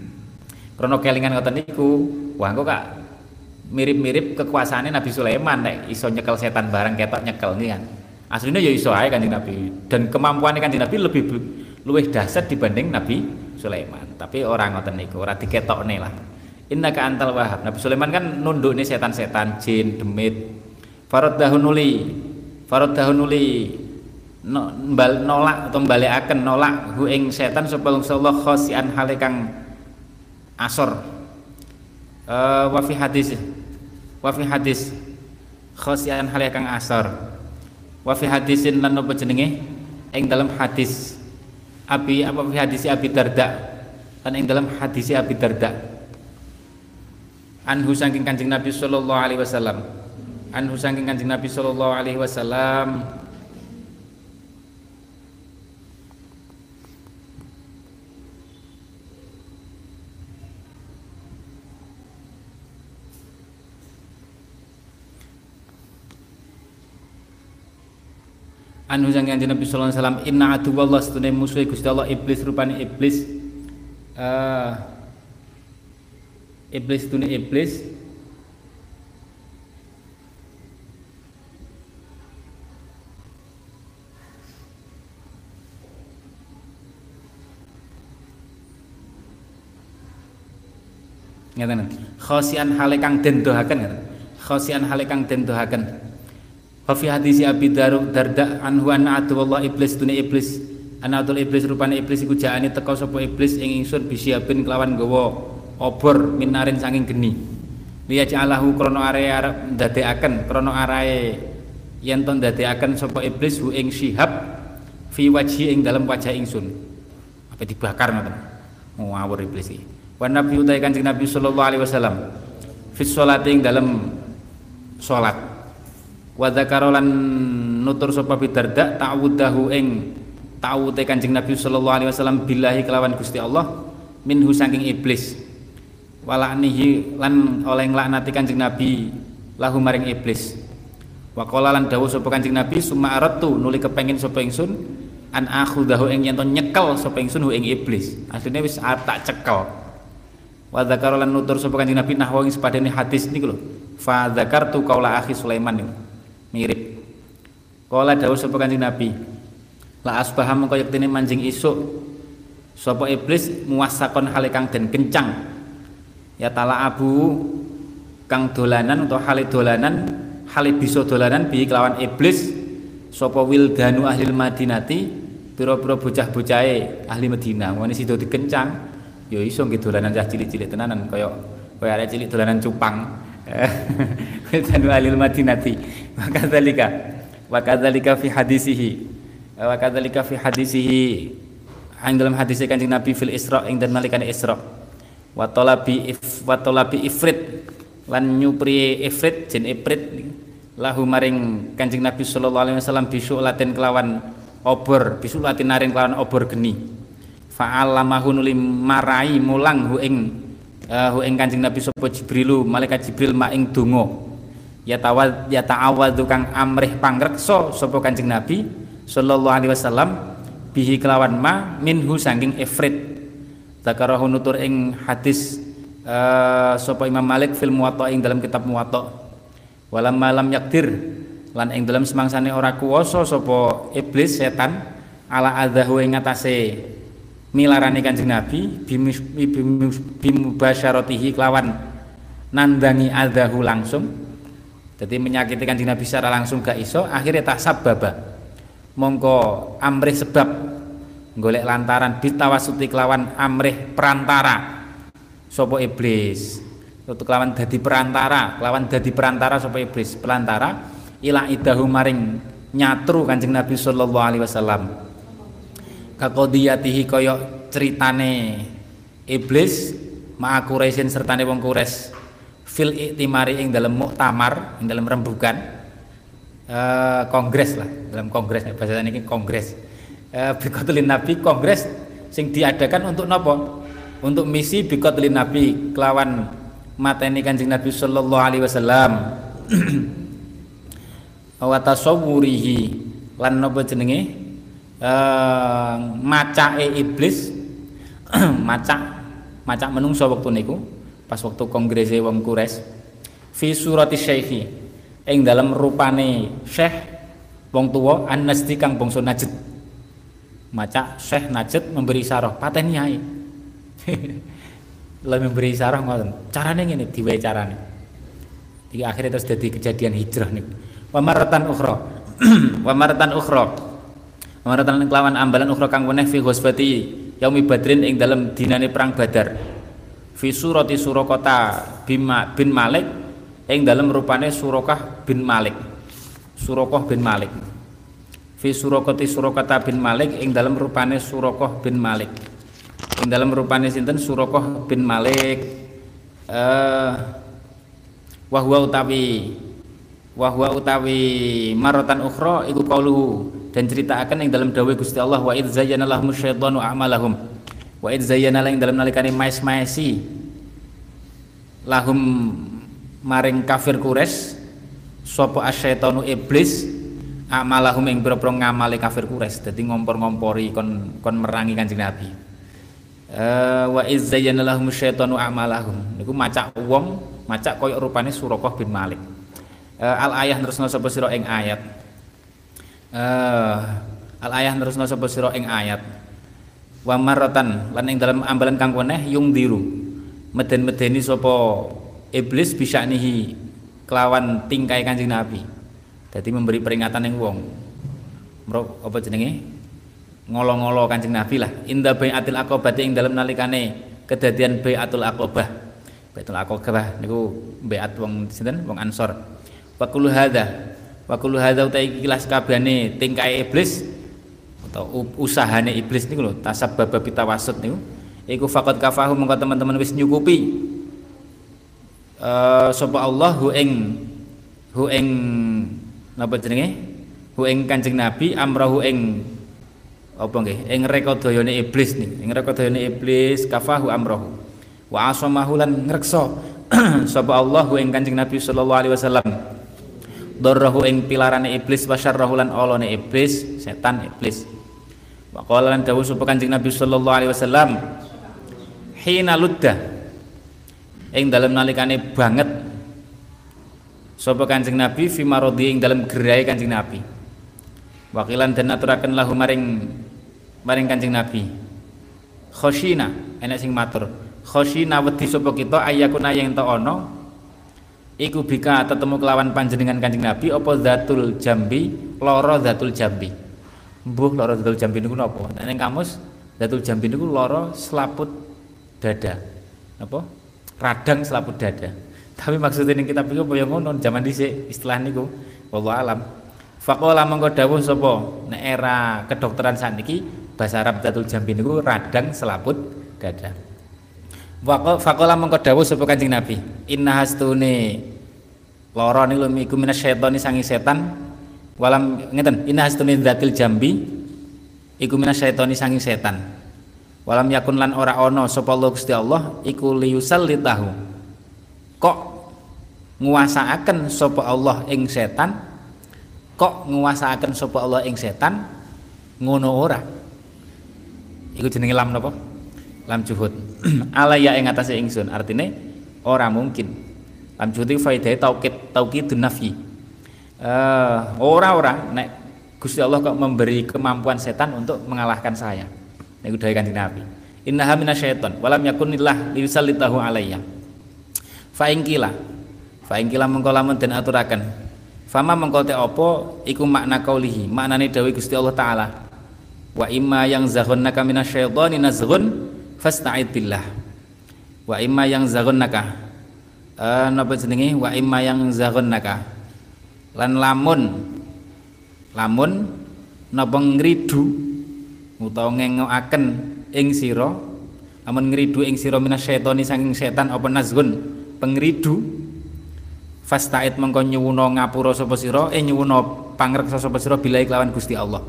(clears throat) Krono kelingan ngoten niku, wah kok kak mirip-mirip kekuasaannya Nabi Sulaiman nek iso nyekel setan barang ketok nyekel nih kan. Aslinya ya iso ae kanjeng Nabi dan kemampuannya kanjeng Nabi lebih luwih dahsyat dibanding Nabi Sulaiman. Tapi orang ngoten niku, ora diketokne lah. Innaka antal wahab. Nabi Sulaiman kan nunduk nih setan-setan, jin, demit. Farad dahunuli. Farad dahunuli no, mbal, nolak atau balekaken nolak hu ing setan sapa Allah khosian hale kang asor. Uh, wa fi hadis wa fi hadis khosian hale kang asor. Wa fi hadisin lan napa jenenge ing dalam hadis Abi apa hadis Abi Darda? Kan yang dalam hadis Abi Darda. Anhu saking Kanjeng Nabi sallallahu alaihi wasallam. Anhu saking Kanjeng Nabi sallallahu alaihi wasallam anu sang kanjeng Nabi sallallahu alaihi wasallam inna aduwallah setune musuh Gusti Allah iblis rupane iblis. Uh, iblis setune iblis. Ngeten. Khosian hale kang den dohaken ngeten. Khosian hale kang den dohaken Wa fi hadis Abi Darda anhu anna Allah iblis dunia iblis. Ana atul iblis rupane iblis iku jaane teka sapa iblis ing ingsun bisiabin kelawan gawa obor minarin saking geni. Liya ja'alahu krana are arep ndadekaken krana arae yen to ndadekaken sapa iblis hu ing syihab fi wajhi ing dalam wajah ingsun. Apa dibakar ngoten? Ngawur iblis iki. Wa nabi utai kanjeng nabi sallallahu alaihi wasallam fi sholati ing dalam salat wa dzakara lan nutur sapa bidarda ta'awudahu ing ta'awute kanjeng nabi sallallahu alaihi wasallam billahi kelawan Gusti Allah minhu saking iblis. Walaknihi lan oleh nglaknati kanjeng nabi lahu maring iblis. Wa qala lan dawuh sapa kanjeng nabi summa aratu nuli kepengin sapa ingsun an akhudahu ing yen nyekel sapa ingsun ing iblis. Asline wis tak cekel. Wa dzakara lan nutur sapa kanjeng Nabi nahwa ing sepadane hadis niku lho fa dzakartu qaula akhi Sulaiman. niku mirip. Qala dawuh sapa kanjeng Nabi la asbaha mengko yektene manjing isuk. Sapa iblis muwasakon hale kang den kencang? Ya tala abu kang dolanan atau hale dolanan hale bisa dolanan bi kelawan iblis. Sapa wildanu ahli madinati pira-pira bocah-bocahe ahli Madinah. Ngene sido dikencang ya iso nggih dolanan cah cilik-cilik tenanan kaya kaya arek cilik dolanan cupang (laughs) Tanu alil madinati. Wa kadzalika wa kadzalika fi hadisihi. Wa kadzalika fi hadisihi. Ing dalam hadis Kanjeng Nabi fil Isra ing dan nalikane Isra. Wa talabi if wa talabi ifrit. Lan nyupri ifrit jen ifrit. Lahu maring Kanjeng Nabi sallallahu alaihi wasallam bisu latin kelawan obor bisu latin naring kelawan obor geni. Fa'allamahu nuli marai mulang hu ing hu ing Kanjeng Nabi sapa Jibrilu malaikat Jibril ma ing donga. Ya tawad ya ta'awadu kang amrih pangreksa sapa Kanjeng Nabi sallallahu alaihi wasallam bihi kelawan ma minhu saking ifrit. Zakarahu nutur ing hadis uh, sapa Imam Malik fil Muwatta ing dalam kitab Muwatta. Walam malam yakdir lan ing dalam semangsane ora kuwasa sapa iblis setan ala adahu ing ngatasé milarani Kanjeng Nabi bimubasyaratihi kelawan nandangi adahu langsung. Jadi menyakiti Kanjeng Nabi secara langsung gak iso akhirnya tak sababa mongko amrih sebab golek lantaran ditawasuti kelawan amrih perantara. Sopo iblis? Untuk kelawan dadi perantara kelawan dadi perantara sopo iblis? Perantara ila idahu maring nyatru Kanjeng Nabi sallallahu alaihi wasallam kakodiyatihi kaya ceritane iblis ma'a Quraisyin sertane wong Quraisy fil iktimari ing dalam muktamar ing dalam rembukan uh, kongres lah dalam kongres bahasa ini kongres. Uh, bikotlin nabi kongres sing diadakan untuk nopo? Untuk misi bikotlin nabi kelawan mateni kanjeng nabi sallallahu alaihi wasallam. (clears throat) Wa tasawwurihi lan nopo jenenge eh, macake iblis. (clears throat) Macak macak menungso waktu niku pas waktu kongrese wong kures fi surati syekhi ing dalam rupane syekh wong tua an-nasdi kang bangsa najd. Macak syekh najd memberi sarah paten nyai (laughs) lah memberi sarah ngoten. Carane ngene diwehi carane. Iki akhirnya terus jadi kejadian hijrah nih wamaratan ukhra. (clears throat) Wamaratan ukhra Maratan kelawan ambalan ukhra kang weneh fi ghusbati yaumi badrin ing dalam dinane perang badar. Fi surati surakata bima bin malik ing dalam rupane surakah bin malik. Surakoh bin malik. Fi surakati surakata bin malik ing dalam rupane surakoh bin malik. Ing dalam rupane sinten? Surakoh bin malik. Eh wahwa utawi wahwa utawi marotan ukhra iku qauluhu dan ceritakan yang dalam dawai Gusti Allah wa id zayyana lahum syaitanu a'malahum. Wa id zayyana yang dalam nalikane mais-maisi lahum maring kafir kures sopo asyaitanu iblis amalahum yang berperang ngamali kafir kures jadi ngompor-ngompori kon kon merangi kanjeng Nabi. Uh, wa id zayyana lahum syaitanu a'malahum. Niku macak wong macak koyok rupane Surakoh bin Malik. Uh, al ayah terus sapa sira ing ayat uh, al ayah terusna sapa sira ing ayat? Wa maratan lan ing dalam ambalan kang yung diru meden-medeni sapa iblis bisa nihi kelawan tingkai Kanjeng Nabi. Jadi memberi peringatan yang wong. Mro, apa jenenge? Ngolo-ngolo Kanjeng Nabi lah. Inda bai'atil aqabah ing dalam nalikane kedadian bai'atul aqabah bai'atul aqabah niku bai'at wong sinten? Wong Ansor. Wa wa kullu hadza utai kilas kabehane tingkai iblis atau usahane iblis niku lho tasabbaba bitawasut niku. Iku faqad kafahu mengko teman-teman wis nyukupi uh, sapa Allah hu ing hu ing napa jenenge? Hu ing Kanjeng Nabi amrahu ing apa nggih? Ing rekodayane iblis nih ing rekodayane iblis kafahu amrahu wa asamahu lan ngreksa (clears throat) sapa Allah ing Kanjeng Nabi sallallahu alaihi wasallam darrahu ing pilarane iblis wa syarrahu lan olone iblis setan iblis. Wa qala lan dawuh sapa Kanjeng Nabi sallallahu alaihi wasallam hina ludda. Ing dalem nalikane banget. Sapa Kanjeng Nabi fi marodi ing dalem gerai Kanjeng Nabi. Wakilan dan aturaken lahu maring maring Kanjeng Nabi. Khoshina enek sing matur. Khoshina wedi sapa kita ayakuna yang ta ana iku bika tetemu kelawan panjenengan Kanjeng Nabi apa zatul jambi? Loro zatul jambi. Mbuh loro zatul jambi niku napa? Nek kamus zatul jambi niku loro selaput dada. Apa radang selaput dada. (laughs) Tapi maksudnya ini kita pikir apa ngono? Zaman dhisik istilah niku. Wallahu alam. Faqala mongko dawuh sapa? Nek era kedokteran saniki bahasa Arab datul jambi niku radang selaput dada. Faqala mongko dawuh sapa Nabi, inna hastune lara niku iku minasyaitani sangi setan. Walam ngeten inna hastune dzatil jambi. Iku minasyaitani sangi setan. Walam yakun lan ora ana sapa Allah Gusti Allah iku liyusallitahu. Kok nguasaaken sapa Allah ing setan? Kok nguasaaken sapa Allah ing setan? Ngono ora? Iku jenenge lam napa lam juhud. (clears throat) Alaya ing atase ingsun. Artine ora mungkin. Lam juhud iku faedahe taukid taukidun nafi uh, ora ora nek Gusti Allah kok memberi kemampuan setan untuk mengalahkan saya. Niku dawuh Kanjeng Nabi. Innaha minasyaiton walam yakunillah liyusallitahu alayya fa ingkila fa ingkila mengko lamun Fama mengkote opo iku makna kaulihi maknane dawuh Gusti Allah taala. Wa imma yang zaghannaka minasyaitani nazghun fasta'id billah. Wa imma yang zaghannaka uh, napa jenenge wa imma yang zaghannaka. Lan lamun lamun napa ngridu utawa ngengokaken ing sira lamun ngridu ing sira minasyaitani saking setan apa nazghun pengridu Fasta'id mengko nyuwuna ngapura sapa sira eh nyuwuna pangreksa sapa sira bilai kelawan Gusti Allah.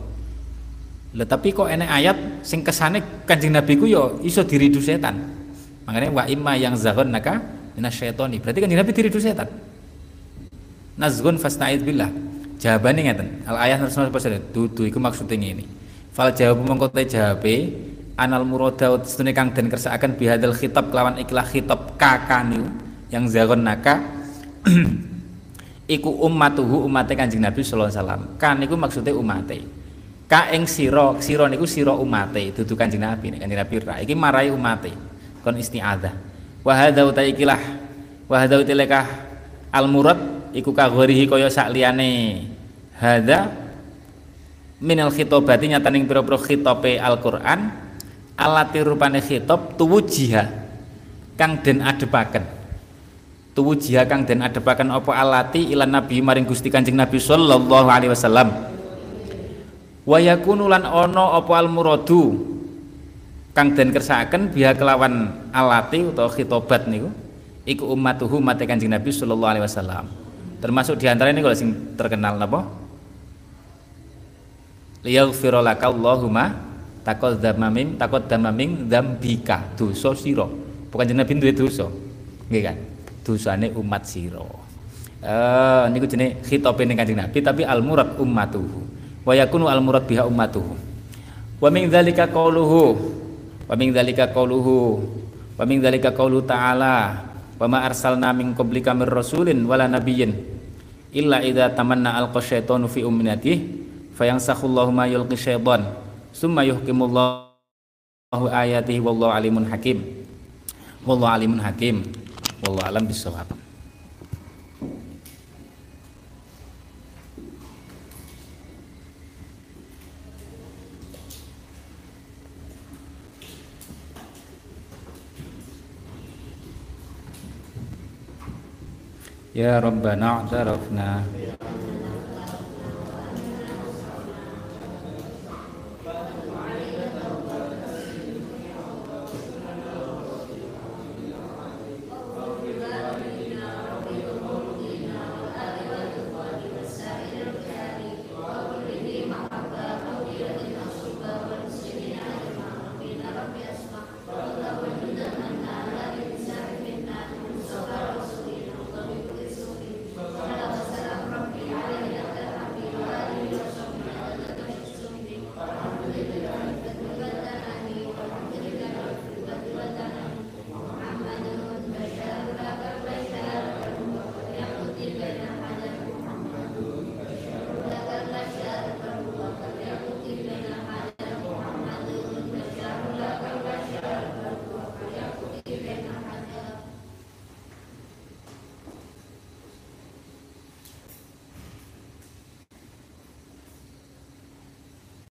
Lah tapi kok enek ayat sing kesane Kanjeng Nabi ku ya iso diridu setan. Makanya wa imma yang zahon naka minasyaitoni. Berarti Kanjeng Nabi diridu setan. Nazgun fasta'id billah. Jawabane ngeten. Al ayat Rasulullah sallallahu dudu iku maksude ngene. Fal jawab mengko te jawabe anal murada setune kang den kersakaken bihadal khitab kelawan ikhlah khitab kakaniu yang zahon naka (clears throat) iku ummatuhu umate Kanjeng Nabi sallallahu alaihi wasallam. Kan iku maksude umate. Ka ing sira, sira niku sira umate, dudu Kanjeng Nabi. Nek Kanjeng Nabi ra iki marai umate. Kon isti'adzah. Wa hadza utaikilah wa hadza utilekah al murad iku kagorihi kaya sak liyane hadza minal khitobati nyataning pira-pira khitope Al-Qur'an alati rupane khitab tuwujiha kang den adepaken tuwu jiha kang den adepaken apa alati ilan nabi maring Gusti Kanjeng Nabi sallallahu alaihi wasallam wa yakunu lan ana apa al muradu kang den kersakaken biha kelawan alati utawa khitobat niku iku ummatuhu umat Kanjeng Nabi sallallahu alaihi wasallam. Termasuk di antara ini kalau sing terkenal napa? Liyaghfira laka Allahumma taqaddama min taqaddama min dzambika dosa sira. Bukan jeneng Nabi duwe dosa? Nggih kan? Dosane umat sira. Eh niku jenenge khitabe ning Kanjeng Nabi tapi al murad ummatuhu. Wa yakunu al murad biha ummatuhu. Wa min dzalika qauluhu wa min dzalika qauluhu wa min dzalika qaulu ta'ala. Wa ma arsalna min qablika mir rasulin wala nabiyyin illa idza tamanna alqa syaitanu fi umnatihi fayansakhullahu ma yulqi syaitan. Summa yuhkimullahu ayatihi wallahu alimun hakim. Wallahu alimun hakim. Wallahu alam bisawab. يا ربنا اعترفنا